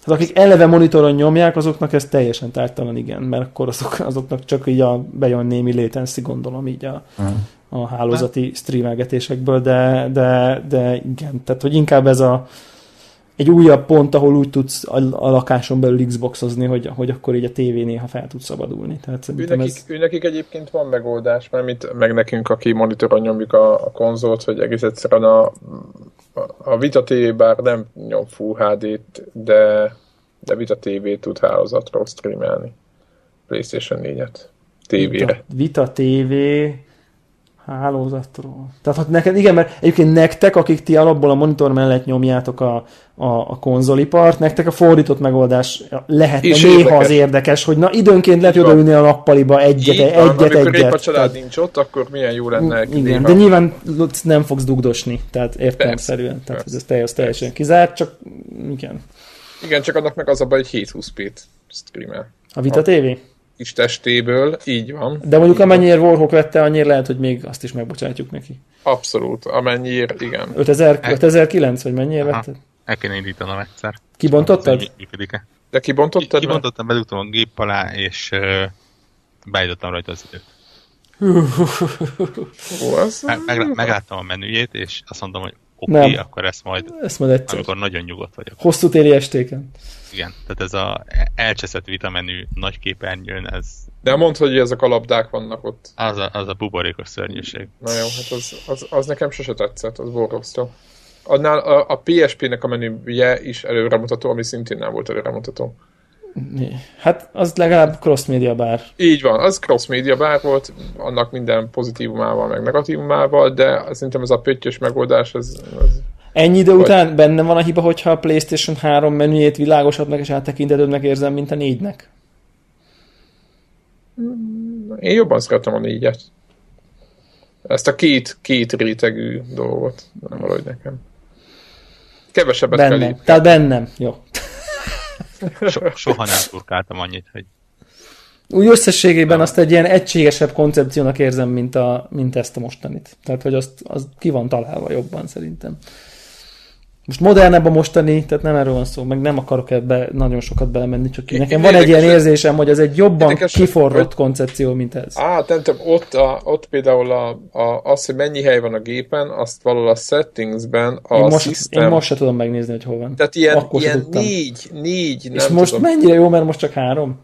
Tehát akik eleve monitoron nyomják, azoknak ez teljesen tártalan, igen, mert akkor azok, azoknak csak így a, bejön némi latency, gondolom így a, Aha. a hálózati streamelgetésekből, de, de, de igen, tehát hogy inkább ez a egy újabb pont, ahol úgy tudsz a, a lakáson belül Xboxozni, hogy, hogy akkor így a tévé néha fel tud szabadulni. Tehát ő, nekik, ez... ő nekik egyébként van megoldás, mert mint meg nekünk, aki monitoron nyomjuk a, a konzolt, hogy egész egyszerűen a, a Vita TV bár nem nyom Full HD-t, de, de Vita TV tud hálózatról streamelni. PlayStation 4-et. TV-re. Vita, Vita TV hálózatról. Tehát hogy neked, igen, mert egyébként nektek, akik ti alapból a monitor mellett nyomjátok a, a, a konzolipart, nektek a fordított megoldás lehetne és néha érdekes. az érdekes, hogy na időnként lehet odaülni a nappaliba egyet, Így egyet, van, egyet. Amikor a család tehát, nincs ott, akkor milyen jó lenne. Igen, néha. de nyilván nem fogsz dugdosni, tehát értelemszerűen. Tehát persze, ez teljes, teljesen kizárt, csak igen. Igen, csak annak meg az a baj, hogy 720p-t streamel. A Vita TV? Kis testéből, így van. De mondjuk amennyire Warhawk vette, annyira lehet, hogy még azt is megbocsátjuk neki. Abszolút, amennyire, igen. 5000, 5009, vagy mennyire vette? El kéne indítanom egyszer. Kibontottad? Működik-e? De kibontottad? Kibontottam, bedugtam a gép alá, és uh, beállítottam rajta az időt. meg, meg, megláttam a menüjét, és azt mondom, hogy oké, okay, akkor ezt majd, ezt majd egyszer. amikor nagyon nyugodt vagyok. Hosszú téli estéken. Igen, tehát ez a elcseszett vitamenű nagy képernyőn, ez... De mondd, hogy ezek a labdák vannak ott. Az a, az a buborékos szörnyűség. Na jó, hát az, az, az nekem sose tetszett, az borzasztó. Annál a, a PSP-nek a menüje is előremutató, ami szintén nem volt előremutató. Hát az legalább cross-media bár. Így van, az cross-media bár volt, annak minden pozitívumával, meg negatívumával, de szerintem ez a pöttyös megoldás, ez, ez Ennyi idő Vagy... után benne van a hiba, hogyha a PlayStation 3 menüjét világosabbnak és áttekintetőbbnek érzem, mint a négynek? Én jobban szeretem a négyet. Ezt a két, két rétegű dolgot, nem valahogy nekem. Kevesebbet bennem. kell lépni. Tehát bennem, jó. So, soha nem turkáltam annyit, hogy úgy összességében azt egy ilyen egységesebb koncepciónak érzem, mint, a, mint ezt a mostanit. Tehát, hogy azt, az ki van találva jobban szerintem. Most modernebb a mostani, tehát nem erről van szó, meg nem akarok ebbe nagyon sokat belemenni, csak ki. nekem van egy ilyen érzésem, hogy ez egy jobban érdekes, kiforrott hogy... koncepció, mint ez. Á, nem tudom, ott, a, ott például a, a, az, hogy mennyi hely van a gépen, azt valahol a settingsben a én most, system... Én most se tudom megnézni, hogy hol van. Tehát ilyen, Akkor ilyen négy, négy, nem És most tudom. mennyire jó, mert most csak három?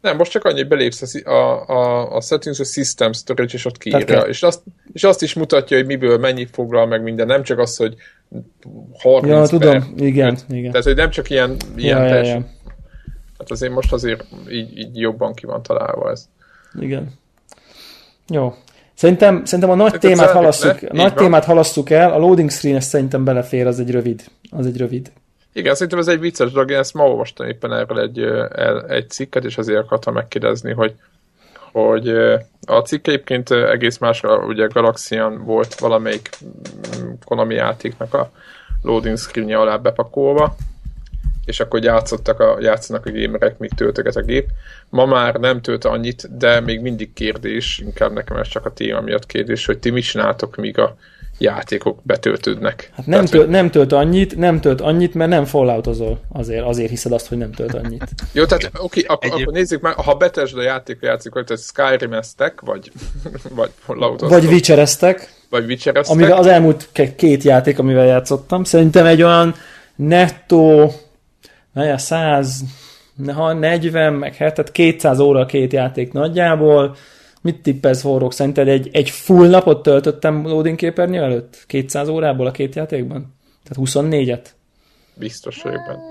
Nem, most csak annyi, hogy belépsz a, a, a settings, a system storage, és ott kiírja. És azt, és azt is mutatja, hogy miből mennyi foglal meg minden. Nem csak az, hogy 30 ja, tudom, igen, igen. Tehát, hogy nem csak ilyen, ilyen ja, ja, ja. Hát azért most azért így, így jobban ki van találva ez. Igen. Jó. Szerintem, szerintem a nagy szerintem témát halasszuk, le? nagy témát halasszuk el, a loading screen ezt szerintem belefér, az egy rövid. Az egy rövid. Igen, szerintem ez egy vicces dolog, én ezt ma olvastam éppen erről egy, egy cikket, és azért akartam megkérdezni, hogy, hogy a cikk egyébként egész másra, ugye Galaxian volt valamelyik mm, Konami játéknak a loading screenje alá bepakolva, és akkor játszottak a, játszanak a gamerek, míg töltöget a gép. Ma már nem tölt annyit, de még mindig kérdés, inkább nekem ez csak a téma miatt kérdés, hogy ti mit csináltok, míg a játékok betöltődnek. Hát nem, Tehát, tölt, nem tölt annyit, nem tölt annyit, mert nem falloutozol. Azért, azért hiszed azt, hogy nem tölt annyit. Jó, tehát oké, okay, akkor, akkor nézzük meg, ha betesd a játékot játszik, hogy skyrim vagy, vagy falloutoztok. Vagy witcher Vagy witcher Amivel az elmúlt két játék, amivel játszottam, szerintem egy olyan nettó, 100, 40, meg tehát 200 óra két játék nagyjából, Mit tippelsz, Forrok? Szerinted egy, egy full napot töltöttem loading képernyő előtt? 200 órából a két játékban? Tehát 24-et? Biztos vagyok benne.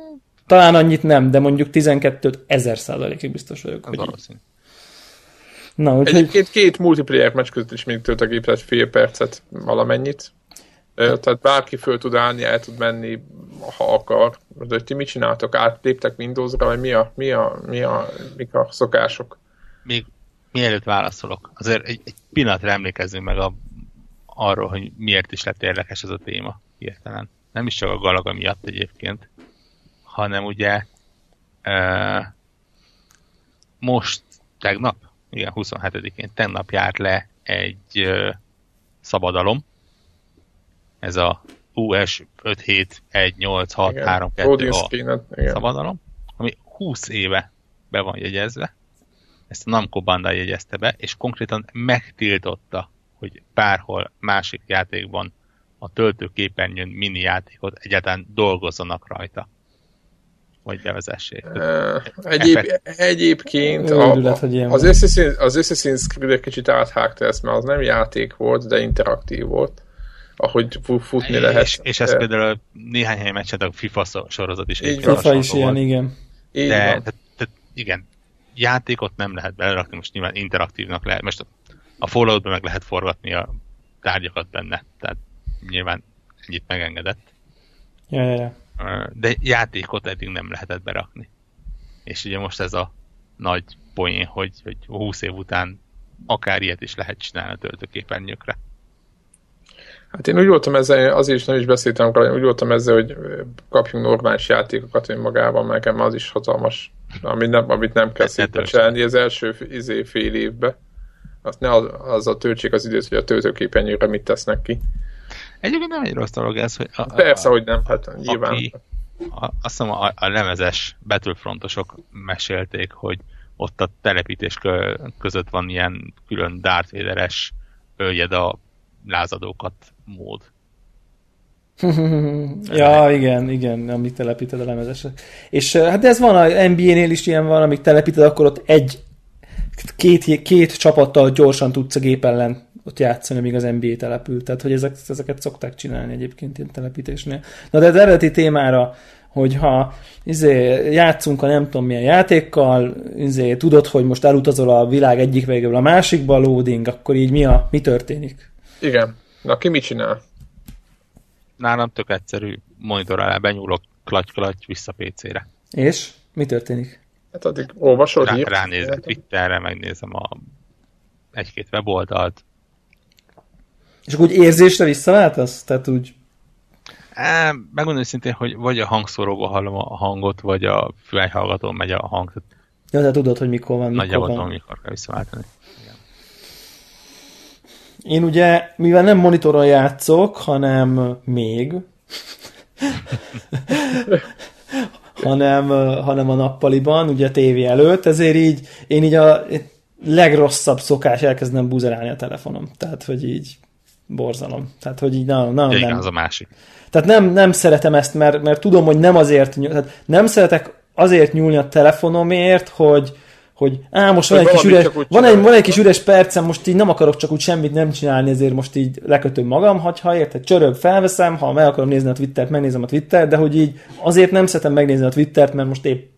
Talán annyit nem, de mondjuk 12-t ezer százalékig biztos vagyok. Hogy... Na, úgy, Egyébként két multiplayer meccs között is még tölt a gép, tehát fél percet valamennyit. Tehát bárki föl tud állni, el tud menni, ha akar. De ti mit csináltok? Átléptek Windowsra, vagy mi a, mi a, mi a, mik a szokások? Még mielőtt válaszolok, azért egy, egy pillanatra emlékezzünk meg a, arról, hogy miért is lett érdekes ez a téma hirtelen. Nem is csak a Galaga miatt egyébként, hanem ugye e, most tegnap, igen, 27-én tegnap járt le egy e, szabadalom, ez a US 5718632 a szabadalom, ami 20 éve be van jegyezve, ezt a Namco Bandai jegyezte be, és konkrétan megtiltotta, hogy bárhol másik játékban a töltőképernyőn mini játékot egyáltalán dolgozzanak rajta. Vagy bevezessék. Egyéb, egyébként a, Őrület, hogy az, Assassin's, az Assassin's Creed egy kicsit áthágta ezt, mert az nem játék volt, de interaktív volt ahogy futni és, lehet. És, és ez például néhány helyen meccset a FIFA sorozat is. Így FIFA is ilyen, igen. De. Tehát, tehát, igen, játékot nem lehet belerakni, most nyilván interaktívnak lehet. Most a Falloutban meg lehet forgatni a tárgyakat benne, tehát nyilván ennyit megengedett. Ja, ja, ja. De játékot eddig nem lehetett berakni. És ugye most ez a nagy poén, hogy, hogy 20 év után akár ilyet is lehet csinálni a töltőképernyőkre. Hát én úgy voltam ezzel, azért is nem is beszéltem róla, úgy voltam ezzel, hogy kapjunk normális játékokat önmagában, nekem az is hatalmas, amit nem, amit nem kell szépen csinálni az első izé, fél évbe. Azt ne az, az a töltsék az időt, hogy a töltőképernyőre mit tesznek ki. Egyébként nem egy rossz dolog ez, hogy... A, Persze, a, hogy nem, hát nyilván. Aki, a, azt hiszem a, a lemezes Battlefrontosok mesélték, hogy ott a telepítés között van ilyen külön Darth Vader-es öljed a lázadókat mód. ja, igen, igen, amit telepíted a lemezesre. És hát ez van, a NBA-nél is ilyen van, amit telepíted, akkor ott egy, két, két csapattal gyorsan tudsz a gép ellen ott játszani, amíg az NBA települ. Tehát, hogy ezek, ezeket szokták csinálni egyébként ilyen telepítésnél. Na de az eredeti témára, hogyha izé, játszunk a nem tudom milyen játékkal, izé, tudod, hogy most elutazol a világ egyik végéből a másikba, loading, akkor így mi, a, mi történik? Igen. Na, ki mit csinál? Nálam tök egyszerű monitor alá benyúlok, klaty-klaty vissza PC-re. És? Mi történik? Hát addig olvasod, Rá, Ránézek Twitterre, megnézem a egy-két weboldalt. És akkor úgy érzésre visszaváltasz? Tehát úgy... É, megmondom szintén, hogy vagy a hangszóróba hallom a hangot, vagy a fülhallgatón megy a hang. Ja, de tudod, hogy mikor van, mikor Nagyjából van. tudom, mikor kell visszaváltani. Én ugye, mivel nem monitoron játszok, hanem még, hanem, hanem a nappaliban, ugye a tévé előtt, ezért így én így a legrosszabb szokás elkezdem buzerálni a telefonom. Tehát, hogy így borzalom. Tehát, hogy így na, na, ja, nem. az a másik. Tehát nem, nem szeretem ezt, mert, mert tudom, hogy nem azért, tehát nem szeretek azért nyúlni a telefonomért, hogy, hogy á, most van egy, kis üres, van, egy, van egy kis üres percem, most így nem akarok csak úgy semmit nem csinálni, ezért most így lekötöm magam, ha, ha érted, csörög, felveszem, ha meg akarom nézni a Twittert, megnézem a Twittert, de hogy így azért nem szeretem megnézni a Twittert, mert most épp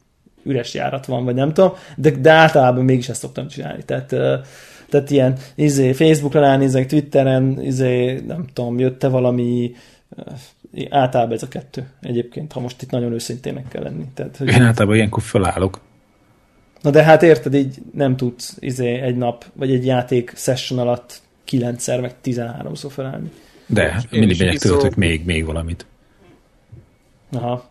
üres járat van, vagy nem tudom, de, de általában mégis ezt szoktam csinálni. Tehát, tehát ilyen izé, Facebookra ránézek, Twitteren, izé, nem tudom, jött-e valami általában ez a kettő egyébként, ha most itt nagyon őszintének kell lenni. Tehát, hogy Én általában ilyenkor felállok. Na de hát érted, így nem tudsz izé, egy nap, vagy egy játék session alatt kilencszer, meg tizenháromszor felállni. De, mindig megyek töltök még, még valamit. Aha.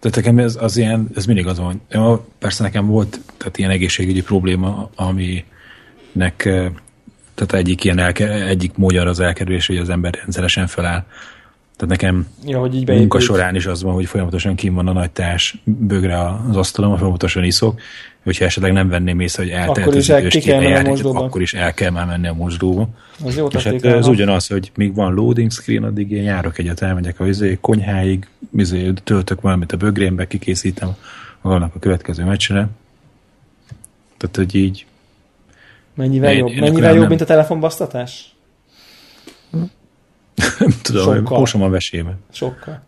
Tehát nekem ez, az ilyen, ez mindig az van, hogy persze nekem volt tehát ilyen egészségügyi probléma, aminek tehát egyik ilyen elke, egyik módja az elkerülés, hogy az ember rendszeresen feláll. Tehát nekem ja, hogy így munka során is az van, hogy folyamatosan kim van a nagy társ bögre az asztalon, folyamatosan iszok, hogyha esetleg nem venném észre, hogy eltelt az idő, és akkor is el kell már menni a mosdóba. Az jó és hát ez ugyanaz, hogy még van loading screen, addig én járok egyet, elmegyek a izé, konyháig, izé, töltök valamit a bögrémbe, kikészítem magamnak a következő meccsre. Tehát, hogy így Mennyivel én, jobb, én mennyivel jobb nem... mint a telefonbasztatás? Nem tudom, Sokkal. a vesébe. Sokkal.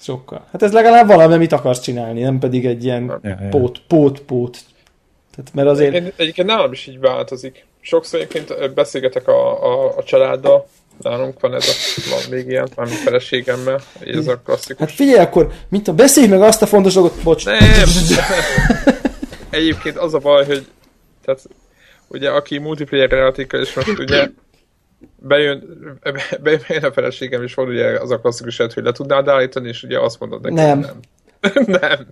Sokkal. Hát ez legalább valami, amit akarsz csinálni, nem pedig egy ilyen ja, ja. pót, pót, pót. Tehát, mert azért... Egyébként, egyébként nálam is így változik. Sokszor egyébként beszélgetek a, a, a családdal, nálunk van ez a, van még ilyen, már feleségemmel, ez a klasszikus. Hát figyelj akkor, mint a beszélj meg azt a fontos dolgot, bocs. Nem! Egyébként az a baj, hogy tehát ugye aki multiplayer játékkal, és most ugye bejön, bejön a feleségem, és van ugye az a klasszikus hogy le tudnád állítani, és ugye azt mondod neki, nem. nem. nem.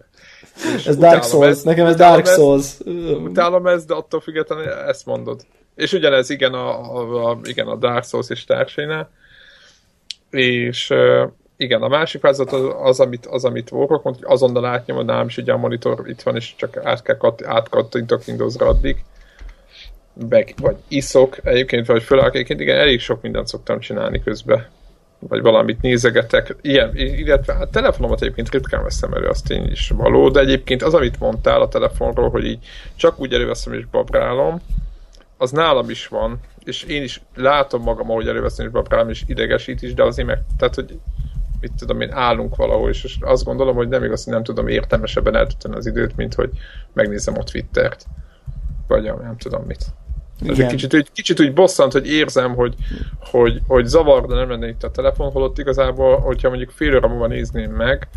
És ez Dark Souls, ezt, nekem ez Dark Souls. Utálom ezt, de attól függetlenül ezt mondod. És ugyanez igen a, a, a, igen a Dark Souls és társainál. És igen, a másik változat az, az, amit, az, amit Warhawk mondta, hogy azonnal átnyomod, nálam is ugye a monitor itt van, és csak át kell kat, átkattintok Windows-ra addig meg, vagy iszok egyébként, vagy fölállok egyébként, igen, elég sok mindent szoktam csinálni közben vagy valamit nézegetek, ilyen, illetve hát telefonomat egyébként ritkán veszem elő, azt én is való, de egyébként az, amit mondtál a telefonról, hogy így csak úgy előveszem és babrálom, az nálam is van, és én is látom magam, ahogy előveszem és babrálom, és idegesít is, de azért meg, tehát, hogy mit tudom én, állunk valahol, és azt gondolom, hogy nem igaz, hogy nem tudom értelmesebben eltölteni az időt, mint hogy megnézem a Twittert, vagy nem tudom mit. Ez egy kicsit, úgy, kicsit úgy bosszant, hogy érzem, hogy, hogy, hogy zavar, de nem lenne itt a telefon, holott igazából, hogyha mondjuk fél óra múlva nézném meg,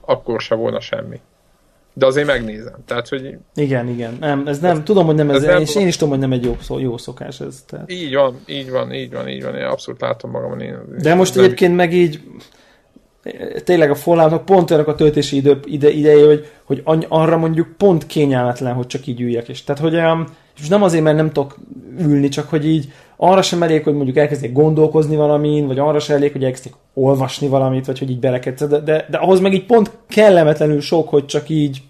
akkor se volna semmi. De azért megnézem. Tehát, hogy... Igen, igen. Nem, ez nem, ez, tudom, hogy nem ez, ez nem, és én is tudom, hogy nem egy jó, szó, jó szokás ez. Tehát. Így van, így van, így van, így van. Én abszolút látom magam. Én, De most nem... egyébként meg így tényleg a Falloutnak pont olyanok a töltési idő, ide, ideje, hogy, hogy arra mondjuk pont kényelmetlen, hogy csak így üljek. És tehát, hogy um, és nem azért, mert nem tudok ülni, csak hogy így arra sem elég, hogy mondjuk elkezdjek gondolkozni valamin, vagy arra sem elég, hogy elkezdjek olvasni valamit, vagy hogy így belekedsz, de, de, de ahhoz meg így pont kellemetlenül sok, hogy csak így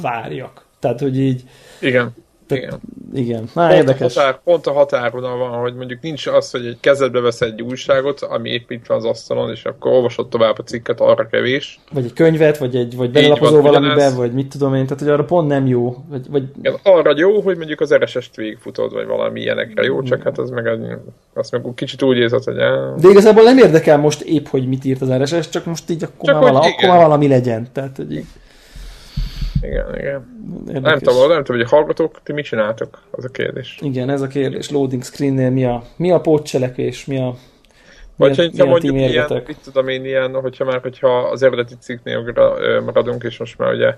várjak. Tehát, hogy így... Igen. Igen. Igen. Már pont, érdekes. A határ, pont a határon van, hogy mondjuk nincs az, hogy egy kezedbe vesz egy újságot, ami épp itt van az asztalon, és akkor olvasod tovább a cikket, arra kevés. Vagy egy könyvet, vagy egy vagy belelapozó valamiben, ugyanez. vagy mit tudom én, tehát hogy arra pont nem jó. Vagy, vagy... Igen, arra jó, hogy mondjuk az RSS-t végigfutod, vagy valami ilyenekre jó, csak hát az meg, azt meg kicsit úgy érzed, hogy... El... De igazából nem érdekel most épp, hogy mit írt az RSS, csak most így akkor, csak már, vala, akkor már valami legyen. Tehát, hogy így igen, igen. Érdekes. Nem tudom, nem tudom, hogy a hallgatók, ti mit csináltok? Az a kérdés. Igen, ez a kérdés. Loading screen-nél mi a, mi a pótcselekvés, mi a vagy hogyha mondjuk ilyen, mit tudom én, ilyen, hogyha már hogyha az eredeti cikknél maradunk, és most már ugye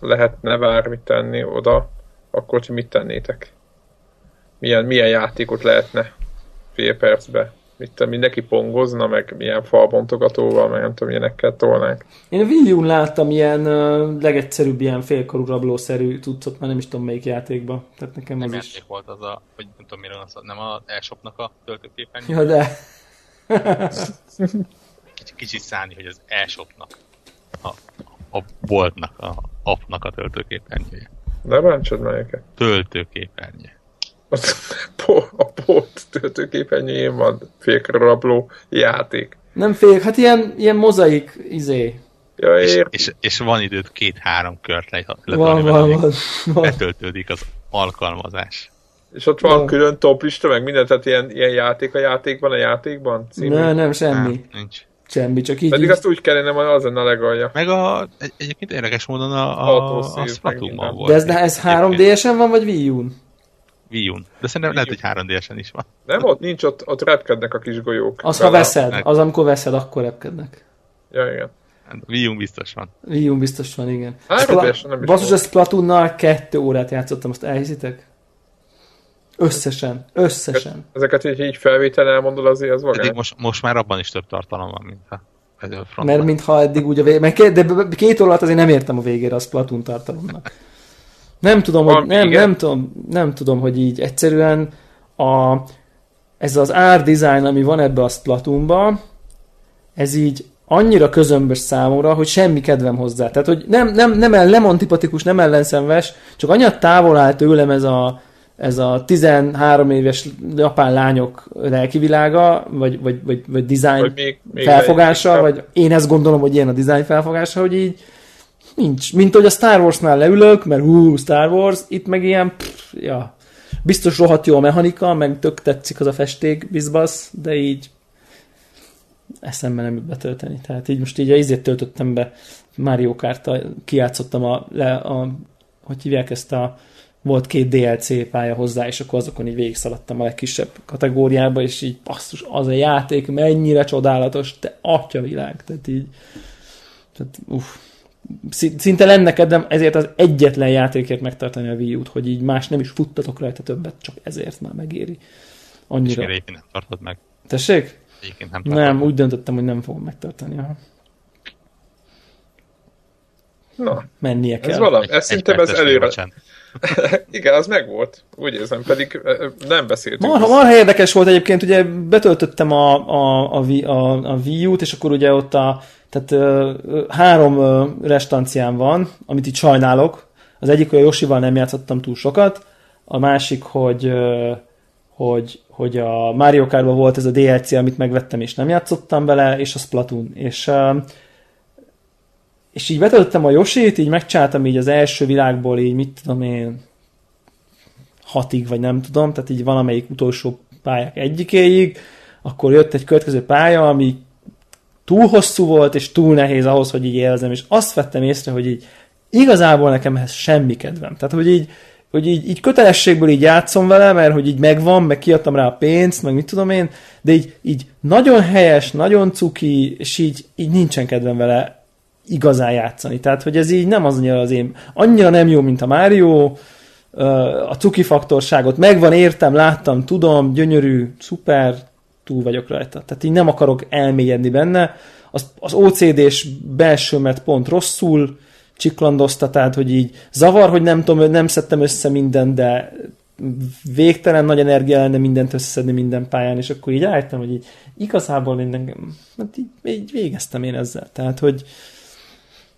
lehetne bármit tenni oda, akkor ti mit tennétek? Milyen, milyen játékot lehetne fél percbe mit mindenki pongozna, meg milyen falbontogatóval, meg nem tudom, milyenekkel tolnánk. Én a Wii U-n láttam ilyen uh, legegyszerűbb, ilyen félkorú rablószerű cuccot, már nem is tudom melyik játékban. Tehát nekem nem az is. volt az a, hogy nem tudom mire az, nem a Elshopnak a töltőképen. Ja, de. kicsit, kicsit szállni, hogy az Elshopnak, a, a boltnak, a appnak a töltőképernyője. Ne bántsad melyiket. Töltőképernyő a port töltőképernyőjén van félkarabló játék. Nem fél, hát ilyen, ilyen mozaik izé. Ja, és, és, és, van időt két-három kört le, van, van, van, van. betöltődik az alkalmazás. És ott van, van. külön toplista, meg minden, tehát ilyen, ilyen játék a játékban, a játékban? Című? Ne, nem, semmi. Nem, nincs. Semmi, csak így. Pedig így... azt úgy kellene, hogy az lenne a legalja. Meg a, egy, egyébként érdekes módon a, a, a, a volt. De ez, ez 3DS-en van, vagy Wii U-n? Wii U-n. De szerintem lehet, hogy 3 ds is van. Nem, ott nincs, ott, ott repkednek a kis golyók. Az, ha veszed, az amikor veszed, akkor repkednek. Ja, igen. Hát, Wii U biztos van. Wii U biztos van, igen. Spla- nem Basszus, a Splatoonnal kettő órát játszottam, azt elhiszitek? Összesen. Összesen. Ezeket így, így felvétel elmondol azért, az vagány. most, most már abban is több tartalom van, mint a Mert mintha eddig úgy a végén, mert két, de két órát azért nem értem a végére a Splatoon tartalomnak. Nem tudom, hogy, nem, nem, tudom, nem tudom, hogy így egyszerűen a, ez az ár design, ami van ebbe a Splatoonba, ez így annyira közömbös számomra, hogy semmi kedvem hozzá. Tehát, hogy nem, nem, nem, el, nem antipatikus, nem ellenszenves, csak annyira távol áll tőlem ez a, ez a 13 éves japán lányok lelkivilága, vagy, vagy, vagy, vagy design vagy még, még felfogása, vagy én ezt gondolom, hogy ilyen a design felfogása, hogy így Nincs. Mint hogy a Star Wars-nál leülök, mert hú, Star Wars, itt meg ilyen, pff, ja, biztos rohadt jó a mechanika, meg tök tetszik az a festék, bizbasz, de így eszembe nem jut betölteni. Tehát így most így a izét töltöttem be Mario kart kiátszottam a, le, a, hogy hívják ezt a, volt két DLC pálya hozzá, és akkor azokon így végig szaladtam a legkisebb kategóriába, és így basszus, az a játék mennyire csodálatos, te atya világ, tehát így, tehát uff, szinte lenne kedvem ezért az egyetlen játékért megtartani a Wii U-t, hogy így más nem is futtatok rajta többet, csak ezért már megéri. Annyira. És egyébként nem tartod meg. Tessék? Egyébként nem Nem, úgy döntöttem, hogy nem fogom megtartani. Aha. Na, mennie kell. Ez valami, ez szinte ez előre. Igen, az meg volt. Úgy érzem, pedig nem beszéltünk. Marha, marha érdekes volt egyébként, ugye betöltöttem a, a, a, a, a Wii U-t, és akkor ugye ott a tehát uh, három uh, restanciám van, amit itt sajnálok. Az egyik, hogy a Josival nem játszottam túl sokat, a másik, hogy ö, hogy, hogy a Mario Kartban volt ez a DLC, amit megvettem, és nem játszottam bele, és a Splatoon. És, ö, és így betöltöttem a Yoshi-t, így megcsáltam így az első világból, így mit tudom én, hatig, vagy nem tudom, tehát így valamelyik utolsó pályák egyikéig, akkor jött egy következő pálya, ami túl hosszú volt, és túl nehéz ahhoz, hogy így élzem, és azt vettem észre, hogy így igazából nekem ehhez semmi kedvem. Tehát, hogy így, hogy így, így kötelességből így játszom vele, mert hogy így megvan, meg kiadtam rá a pénzt, meg mit tudom én, de így, így nagyon helyes, nagyon cuki, és így, így nincsen kedvem vele igazán játszani. Tehát, hogy ez így nem az annyira az én, annyira nem jó, mint a Mario, a cuki faktorságot megvan, értem, láttam, tudom, gyönyörű, szuper, túl vagyok rajta. Tehát így nem akarok elmélyedni benne. Az, az OCD-s belsőmet pont rosszul csiklandozta, tehát hogy így zavar, hogy nem tudom, nem szedtem össze mindent, de végtelen nagy energia lenne mindent összeszedni minden pályán, és akkor így álltam, hogy így igazából minden, hát így, így végeztem én ezzel. Tehát, hogy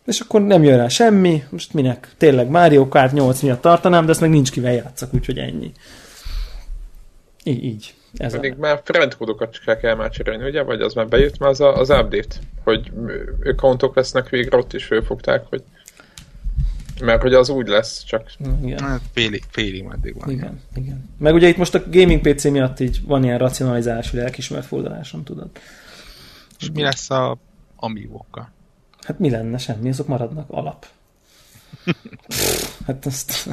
és akkor nem jön rá semmi, most minek? Tényleg Mario Kart 8 miatt tartanám, de ezt meg nincs kivel játszak, úgyhogy ennyi. Így. így. Ez Pedig a... már friendkódokat kell már cserélni, ugye? Vagy az már bejött már az, a, az update, hogy accountok lesznek végre, ott is fölfogták, hogy mert hogy az úgy lesz, csak... Igen. Hát félig, félig meddig van. Igen, igen. Meg ugye itt most a gaming PC miatt így van ilyen racionalizálás, hogy lelkismert fordulásom, tudod. És mi lesz a amiibokkal? Hát mi lenne? Semmi, azok maradnak alap. Hát azt,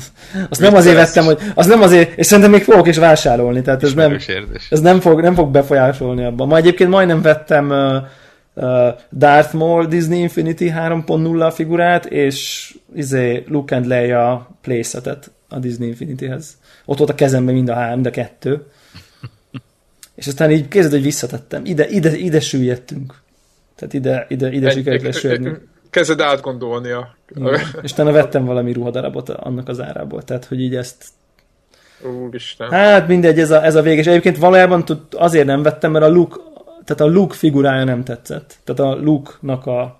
azt nem azért vettem, hogy az nem azért, és szerintem még fogok is vásárolni, tehát ez nem, ez nem fog, nem fog befolyásolni abban. Ma egyébként majdnem vettem uh, uh, Darth Maul Disney Infinity 3.0 figurát, és izé Luke and Leia playsetet a Disney Infinity-hez. Ott volt a kezemben mind a három, mind a kettő. És aztán így kézed, hogy visszatettem. Ide, ide, ide süllyedtünk. Tehát ide, ide, ide sikerült lesőrni. Kezded átgondolni a... És utána vettem valami ruhadarabot annak az árából, tehát hogy így ezt... Úristen. Hát mindegy, ez a, ez a vége. És egyébként valójában tud, azért nem vettem, mert a Luke, tehát a Luke figurája nem tetszett. Tehát a Luke-nak a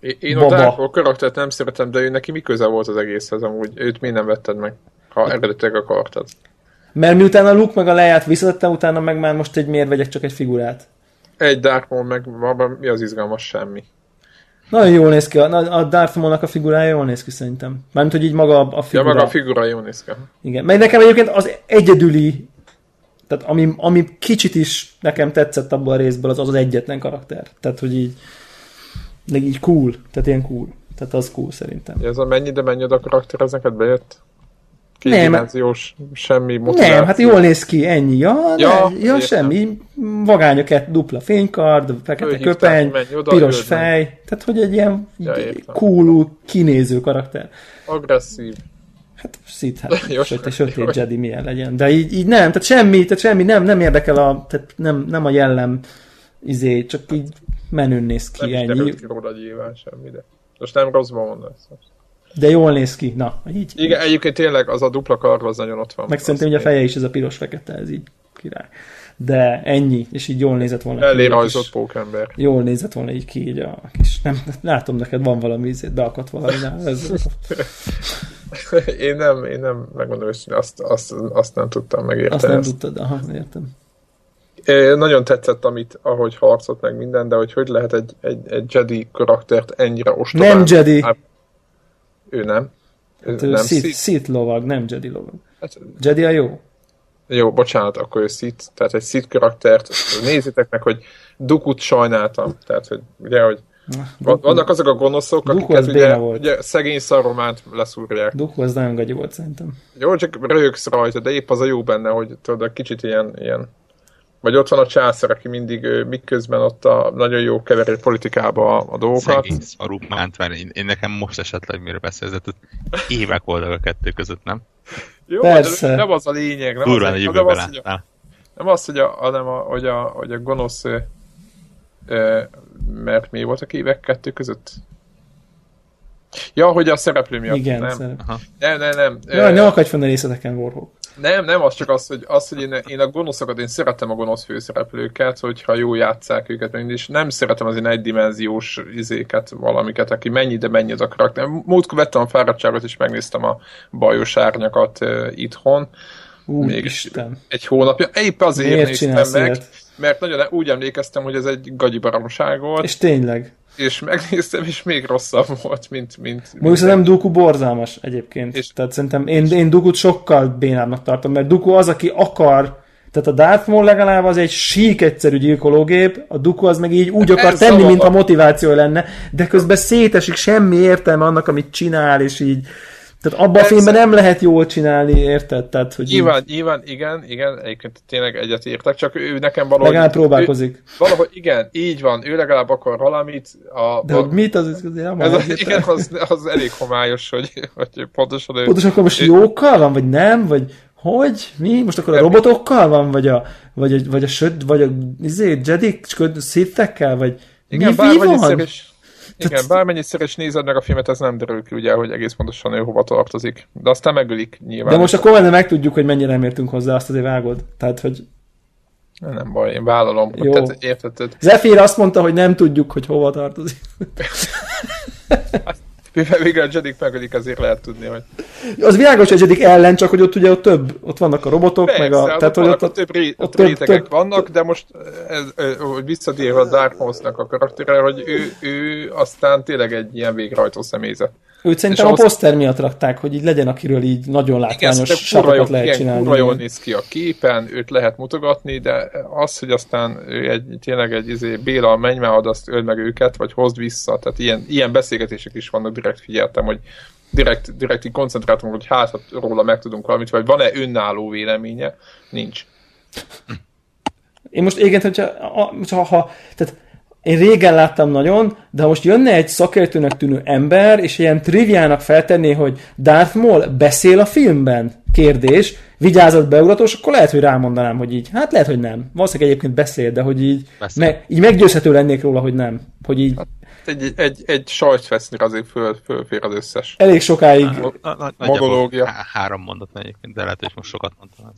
én a Dark karaktert nem szeretem, de ő neki mi köze volt az egészhez amúgy? Őt miért nem vetted meg, ha eredetileg akartad? Mert miután a Luke meg a leját visszatettem, utána meg már most egy miért vegyek csak egy figurát. Egy Dark Maul meg abban mi az izgalmas semmi. Nagyon jól néz ki, a, a Darth Maul-nak a figurája jól néz ki szerintem. Mármint, hogy így maga a, a figura. Ja, maga a figura jól néz ki. Igen, meg nekem egyébként az egyedüli, tehát ami, ami kicsit is nekem tetszett abban a részből, az az, az egyetlen karakter. Tehát, hogy így, így cool, tehát ilyen cool. Tehát az cool szerintem. Ez a mennyi, de mennyi a karakter, ez neked bejött? Kétdimenziós, semmi motiváció. Nem, hát jól néz ki, ennyi. Ja, ja, ne, ja semmi. Vagány dupla fénykard, fekete köpeny, oda, piros fej. Tehát, hogy egy ilyen ja, cool, kinéző karakter. Agresszív. Hát szít, hát sötét, sötét Jedi milyen legyen. De így, így nem, tehát semmi, tehát semmi nem, nem érdekel a, tehát nem, nem a jellem izé, csak így menőn néz ki, nem ennyi. Nem is róla nyilván semmi, de most nem rosszban mondasz. De jól néz ki. Na, így. Igen, egyébként tényleg az a dupla kard az nagyon ott van. Meg szerintem, hogy a feje is ez a piros-fekete, ez így király. De ennyi, és így jól nézett volna. Elé rajzott pókember. Jól nézett volna így ki, így a kis, nem, látom neked van valami, beakadt valami. Ez... én nem, én nem, megmondom hogy azt, azt, azt nem tudtam megérteni. Azt nem ezt. tudtad, aha, értem. É, nagyon tetszett, amit, ahogy harcot meg minden, de hogy hogy lehet egy, egy, egy Jedi karaktert ennyire ostobán. Nem Jedi! Ő nem. Ő hát nem Sith, Sith lovag, nem Jedi lovag. Hát, Jedi a jó. Jó, bocsánat, akkor ő Sith, tehát egy Sith karaktert, nézzétek meg, hogy Dukut sajnáltam, tehát hogy ugye, hogy vannak azok a gonoszok, akik ez ugye, ugye szegény szarománt leszúrják. Duku az nagyon gagyi volt szerintem. Jó, csak röhögsz rajta, de épp az a jó benne, hogy tudod, kicsit ilyen, ilyen vagy ott van a császár, aki mindig miközben ott a nagyon jó keverő politikába a, a dolgokat. Szegény szarú Mántvány. Én, én, nekem most esetleg mire beszélzett, évek voltak a kettő között, nem? Jó, Persze. de nem az a lényeg. Nem Durván az, egy nem az, hogy a, nem az, hogy a, hanem a, hogy a, hogy a gonosz ö, mert mi volt a évek kettő között? Ja, hogy a szereplő miatt. Igen, nem. Szerep. Nem, nem, nem. Ja, ne akadj fenn a részleteken, Warhawk. Nem, nem, az csak az, hogy, az, hogy én, én a gonoszokat, én szeretem a gonosz főszereplőket, hogyha jó játszák őket, és nem szeretem az én egydimenziós izéket, valamiket, aki mennyi, de mennyi az a karakter. Múltkor vettem a fáradtságot, és megnéztem a bajos árnyakat uh, itthon. Úristen. Egy hónapja. Épp azért Miért néztem meg, ilyet? mert nagyon úgy emlékeztem, hogy ez egy gagyi baromság volt, És tényleg. És megnéztem, és még rosszabb volt, mint... mint Mondjuk szerintem Dooku borzalmas egyébként. És- Tehát szerintem én, én Dukut sokkal bénábbnak tartom, mert Duku az, aki akar tehát a Darth Maul legalább az egy sík egyszerű gyilkológép, a Dooku az meg így úgy akar Ez tenni, mint a motiváció lenne, de közben szétesik semmi értelme annak, amit csinál, és így tehát abban a filmben nem lehet jól csinálni, érted? Tehát, hogy így Nyilván, nyilván, igen, igen, egyébként tényleg egyet értek, csak ő nekem valahogy... legalább próbálkozik. Ő, valahogy, igen, így van, ő legalább akar valamit. A, De a, hogy mit, az, az nem ez az, igen, az, az elég homályos, hogy, hogy pontosan ő... Pontosan akkor most jókkal van, vagy nem, vagy hogy? Mi? Most akkor a robotokkal van, vagy a, vagy a, vagy a, söt, vagy a izé, Jedik, szittekkel, vagy igen, mi, mi bármennyiszer van? is, igen, bármennyiszer is nézed meg a filmet, ez nem derül ki, ugye, hogy egész pontosan ő hova tartozik. De aztán megölik nyilván. De most akkor már megtudjuk, hogy mennyire nem értünk hozzá, azt azért vágod. Tehát, hogy Nem baj, én vállalom. Jó. Tehát, érted, Zephyr azt mondta, hogy nem tudjuk, hogy hova tartozik. mivel végre a Jedik megölik, azért lehet tudni, hogy... Az világos, hogy egyedik ellen, csak hogy ott ugye ott több, ott vannak a robotok, Persze, meg a... hát Tehát, ott, hogy ott, ott, több, ré, ott több- rétegek több- vannak, de most ez, hogy visszatérve a Dark Horse-nak a karaktere, hogy ő, ő aztán tényleg egy ilyen végrehajtó személyzet. Őt szerintem a poszter miatt rakták, hogy így legyen, akiről így nagyon Igen, látványos sátokat jól, lehet igen, csinálni. kurva jól néz ki a képen, őt lehet mutogatni, de az, hogy aztán ő egy, tényleg egy izé, Béla, menj már oda, azt öld meg őket, vagy hozd vissza, tehát ilyen, ilyen beszélgetések is vannak, direkt figyeltem, hogy direkt, direkt így koncentráltam, hogy hát ha róla megtudunk valamit, vagy van-e önálló véleménye, nincs. Én most igen, hogyha ha, ha, tehát én régen láttam nagyon, de ha most jönne egy szakértőnek tűnő ember, és ilyen triviának feltenné, hogy Darth Maul beszél a filmben? Kérdés, vigyázat beuratós, akkor lehet, hogy rámondanám, hogy így, hát lehet, hogy nem. Valószínűleg egyébként beszél, de hogy így, Beszél. me, így meggyőzhető lennék róla, hogy nem. Hogy így Egy, egy, egy sajtfesznek azért föl, fölfér az összes. elég sokáig há- Három mondat egyébként, de lehet, hogy most sokat mondtam.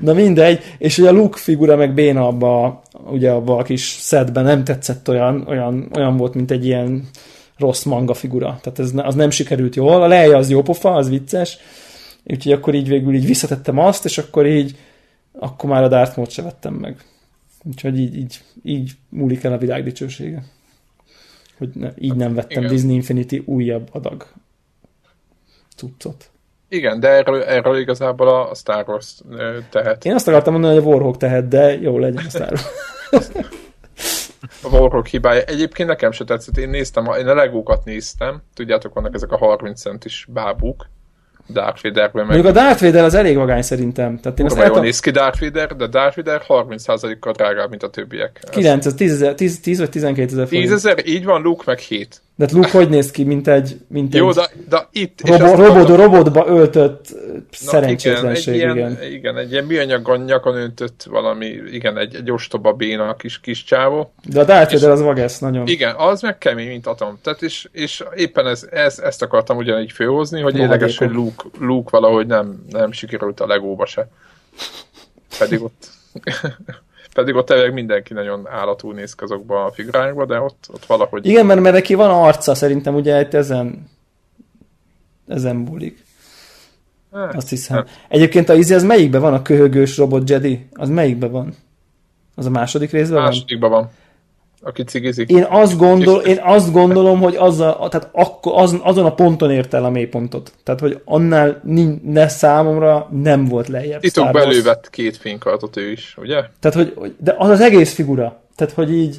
Na mindegy, és ugye a Luke figura meg béna abba, ugye abba a kis szedben nem tetszett olyan, olyan, olyan volt, mint egy ilyen rossz manga figura. Tehát ez, az nem sikerült jól. A Leia az jó pofa, az vicces. Úgyhogy akkor így végül így visszatettem azt, és akkor így akkor már a Darth Maul se vettem meg. Úgyhogy így, így, így múlik el a világ dicsősége. Hogy ne, így nem vettem Igen. Disney Infinity újabb adag cuccot. Igen, de erről, erről igazából a Star Wars tehet. Én azt akartam mondani, hogy a Warhawk tehet, de jó legyen a Star Wars. A Warhawk hibája. Egyébként nekem se tetszett, én néztem, én a legókat néztem, tudjátok, vannak ezek a 30 centis bábúk, Darth Vaderben meg Mondjuk a Darth Vader az elég vagány szerintem. Tehát én kurva jól néz ki Darth Vader, de Darth Vader 30%-kal drágább, mint a többiek. Ez 9, ez 10, ezer- 10, 10 vagy 12 ezer 10 forint. ezer, így van, Luke meg 7. De hát Luke hogy néz ki, mint egy, mint Jó, egy de, de itt... robo, robot, akartam- robotba öltött szerencsétlenség, igen. igen. Egy ilyen, igen, egy ilyen műanyag nyakon öntött valami, igen, egy, egy ostoba béna kis, kis csávó. De a Darth Vader az vagesz, nagyon. Igen, az meg kemény, mint atom. Tehát és, és éppen ez, ez, ezt akartam ugyanígy főhozni, hogy Rohadékok. érdekes, hogy Luke, Luke valahogy nem, nem sikerült a legóba se. Pedig ott pedig ott tényleg mindenki nagyon állatul néz ki azokba a figurákba, de ott, ott valahogy... Igen, mert, mert neki van arca, szerintem ugye itt ezen ezen múlik. Hát, Azt hiszem. hát, Egyébként a Izzy az melyikben van, a köhögős robot Jedi? Az melyikben van? Az a második részben van? Másodikban van. Aki cigizik. Én azt, gondol, én azt gondolom, hogy az a, tehát akkor az, azon a ponton ért el a mélypontot. Tehát, hogy annál ne számomra nem volt lejjebb. Titok belővett két fénykartot ő is, ugye? Tehát, hogy, de az az egész figura. Tehát, hogy így,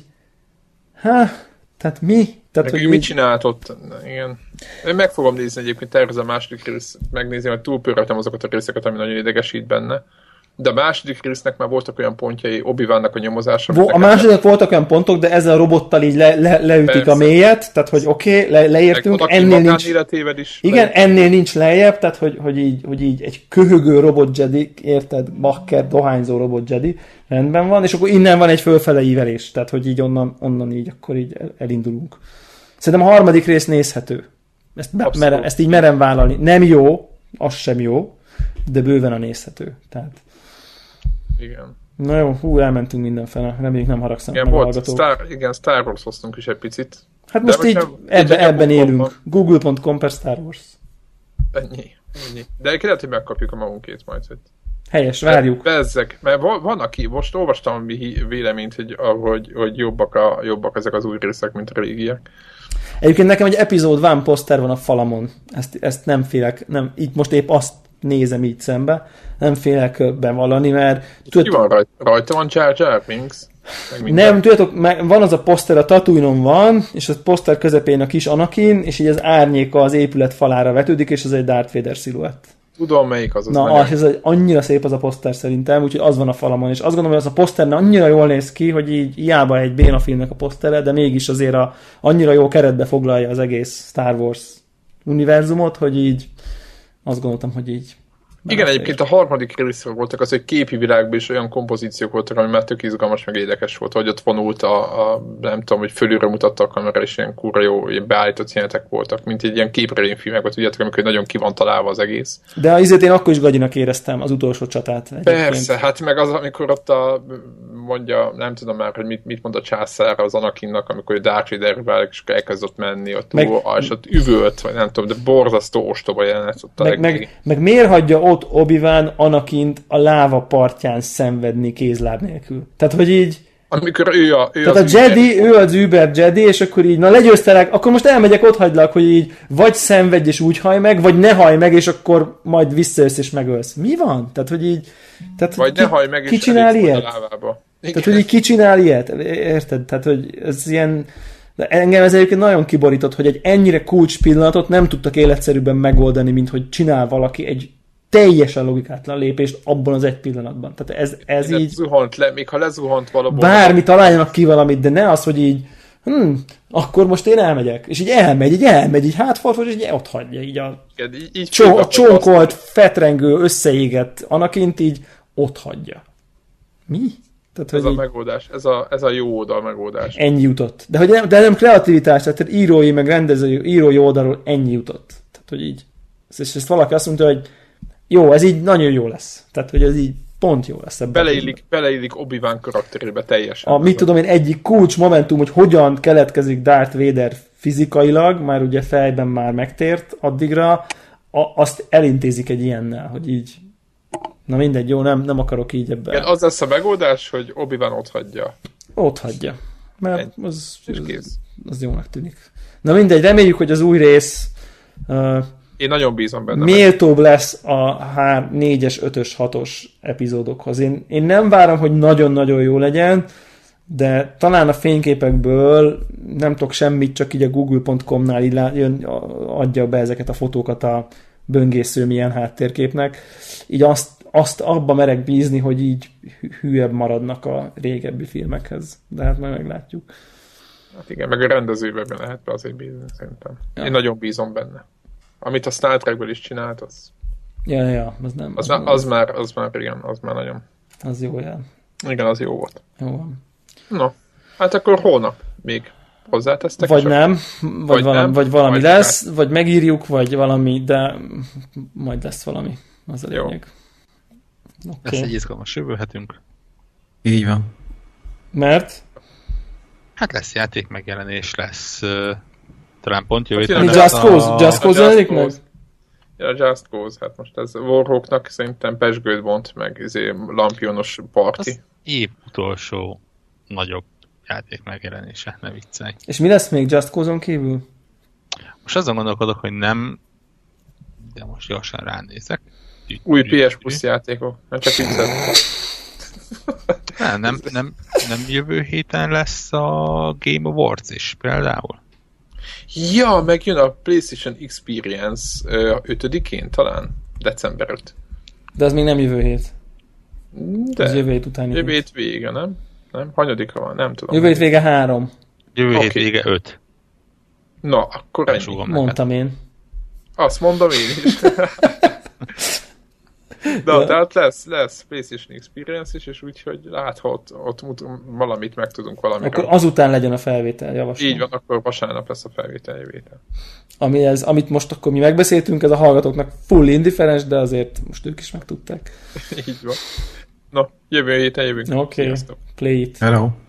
há, tehát mi? Tehát, Meg hogy ő mit így, csinált ott? Igen. Én meg fogom nézni egyébként, tervezem a második rész, megnézni, hogy túlpöröltem azokat a részeket, ami nagyon idegesít benne. De a második résznek már voltak olyan pontjai, obi a nyomozása. Vo- a második voltak olyan pontok, de ezzel a robottal így le, le, leütik Persze. a mélyet, tehát, hogy oké, okay, le, leértünk, ennél nincs, is. igen, ennél nincs lejjebb, tehát, hogy, hogy, így, hogy így egy köhögő robot Jedi, érted, bakker, dohányzó robot Jedi, rendben van, és akkor innen van egy fölfele ívelés, tehát, hogy így onnan, onnan így, akkor így el- elindulunk. Szerintem a harmadik rész nézhető. Ezt, be, merem, ezt így merem vállalni. Nem jó, az sem jó, de bőven a nézhető. Tehát, Igen. na jó, hú, elmentünk mindenfele, reméljük nem haragszom Igen, meg a volt, hallgatók. Star, igen, Star Wars hoztunk is egy picit. Hát most így nem- ebbe, így a ebben élünk. Google.com per Star Wars. Ennyi. ennyi. De lehet, hogy megkapjuk a magunkét majd. Hogy Helyes, várjuk. Bezzek, mert van, aki, most olvastam véleményt, hogy, hogy, hogy jobbak, a, jobbak ezek az új részek, mint a régiek. Egyébként nekem egy epizód van poszter van a falamon. Ezt, ezt nem félek, nem, így most épp azt nézem így szembe, nem félek bevallani, mert Ki tudod, van rajta? Rajta van Jar Jar Binks? Nem, tudjátok, van az a poszter, a tatooine van, és a poszter közepén a kis Anakin, és így az árnyéka az épület falára vetődik, és az egy Darth Vader sziluett. Tudom, melyik az. az Na, az, ez egy, annyira szép az a poszter szerintem, úgyhogy az van a falamon, és azt gondolom, hogy az a poszter annyira jól néz ki, hogy így hiába egy béna filmnek a posztere, de mégis azért a, annyira jó keretbe foglalja az egész Star Wars univerzumot, hogy így azt gondoltam, hogy így Igen, egyébként a harmadik részről voltak az, hogy képi világban is olyan kompozíciók voltak, ami már tök izgalmas, meg érdekes volt, hogy ott vonult a, a nem tudom, hogy fölülről mutatta a kamera, és ilyen kurva jó ilyen beállított színetek voltak, mint egy ilyen képregény filmek, tudjátok, amikor nagyon ki van találva az egész. De azért én akkor is gagyinak éreztem az utolsó csatát. Egyébként. Persze, hát meg az, amikor ott a, mondja, nem tudom már, hogy mit, mit mond a császár az Anakinnak, amikor a Darth Vader és elkezdett menni, ott, Meg- meg, és ott üvölt, vagy nem tudom, de borzasztó ostoba jelenet ott Meg, meg, meg miért hagyja ott Obi-Wan Anakint a láva partján szenvedni kézláb nélkül? Tehát, hogy így, Amikor ő a... Ő tehát a az Jedi, ő az Uber Jedi, és akkor így, na legyőztelek, akkor most elmegyek, ott hagylak, hogy így vagy szenvedj és úgy haj meg, vagy ne haj meg, és akkor majd visszajössz és megölsz. Mi van? Tehát, hogy így... Tehát, Vagy ki, ne hajj meg, és ki csinál elég ilyet? a lábába. Tehát, hogy így ki csinál ilyet? Érted? Tehát, hogy ez ilyen... De engem ez egyébként nagyon kiborított, hogy egy ennyire kulcs pillanatot nem tudtak életszerűbben megoldani, mint hogy csinál valaki egy teljesen logikátlan lépést abban az egy pillanatban. Tehát ez, ez így... így... Zuhant le, még ha lezuhant valahol. Bármi találjanak ki valamit, de ne az, hogy így hm, akkor most én elmegyek. És így elmegy, így elmegy, így hátfordul, és így ott hagyja. Így a Igen, így, így csó, a hogy csonkolt, fetrengő, összeégett Anakint így ott hagyja. Mi? Tehát, Ez a így... megoldás, ez a, ez a jó oldal megoldás. ennyi jutott. De, hogy nem, de nem kreativitás, tehát írói, meg rendezői, írói oldalról ennyi jutott. Tehát, hogy így, és ezt valaki azt mondta, hogy jó, ez így nagyon jó lesz. Tehát, hogy ez így pont jó lesz ebben. Beleillik, beleillik Obi-Wan karakterébe teljesen. A, mit tudom én, egyik kulcs momentum, hogy hogyan keletkezik Darth Vader fizikailag, már ugye fejben már megtért addigra, a, azt elintézik egy ilyennel, hogy így na mindegy, jó, nem, nem akarok így ebben. Igen, az lesz a megoldás, hogy Obi-Wan ott hagyja. Ott hagyja. Mert Ennyi. az, az, az jónak tűnik. Na mindegy, reméljük, hogy az új rész uh, Én nagyon bízom benne. méltóbb lesz a 4-es, 5-ös, 6-os epizódokhoz. Én, én nem várom, hogy nagyon-nagyon jó legyen, de talán a fényképekből nem tudok semmit, csak így a google.com-nál így jön, adja be ezeket a fotókat a böngésző milyen háttérképnek. Így azt, azt abba merek bízni, hogy így hűebb maradnak a régebbi filmekhez. De hát majd meglátjuk. Hát igen, meg a rendezőben lehet be azért bízni, szerintem. Ja. Én nagyon bízom benne. Amit a Star Trekből is csinált, az, Ja, ja, az nem. az, az, az, már, az már, igen, az már nagyon. az jó jel. Igen, az jó volt. Jó van. No, hát akkor holnap még hozzátesztek. Vagy nem, vagy, Vagy valami, nem, vagy valami vagy lesz, vagy megírjuk, vagy valami, de majd lesz valami. Az a Jó. lényeg. Lesz egy izgalmas jövő hetünk. Így van. Mert Hát lesz játék megjelenés, lesz uh, talán pont jövő Hát héten Just a- Cause, Just Cause Just jelenik meg? Ja, Just Cause, hát most ez Warhawknak szerintem pesgőt bont, meg izé lampionos parti. Az év utolsó nagyobb játék megjelenése, ne viccelj. És mi lesz még Just Cause-on kívül? Most azon gondolkodok, hogy nem, de most gyorsan ránézek. Új PS Plus játékok, nem csak viccet. Nem, nem, nem, nem jövő héten lesz a Game Awards is például. Ja, meg jön a PlayStation Experience 5-én talán, december 5. De az még nem jövő hét. De Az jövő hét utáni jövő hét. vége, nem? Nem? Hanyadika van? Nem tudom. Jövő hét vége három, Jövő Oké. hét vége 5. Na, akkor ennyi. Mondtam én. Azt mondom én is. Na, tehát lesz, lesz PlayStation Experience is, és úgyhogy láthat, ott, ott valamit meg tudunk valamit. Akkor azután legyen a felvétel, javaslom. Így van, akkor vasárnap lesz a felvétel jövőtel. Ami ez, amit most akkor mi megbeszéltünk, ez a hallgatóknak full indifferens, de azért most ők is megtudták. Így van. No, jövő héten jövünk. Oké, okay. play it. Hello.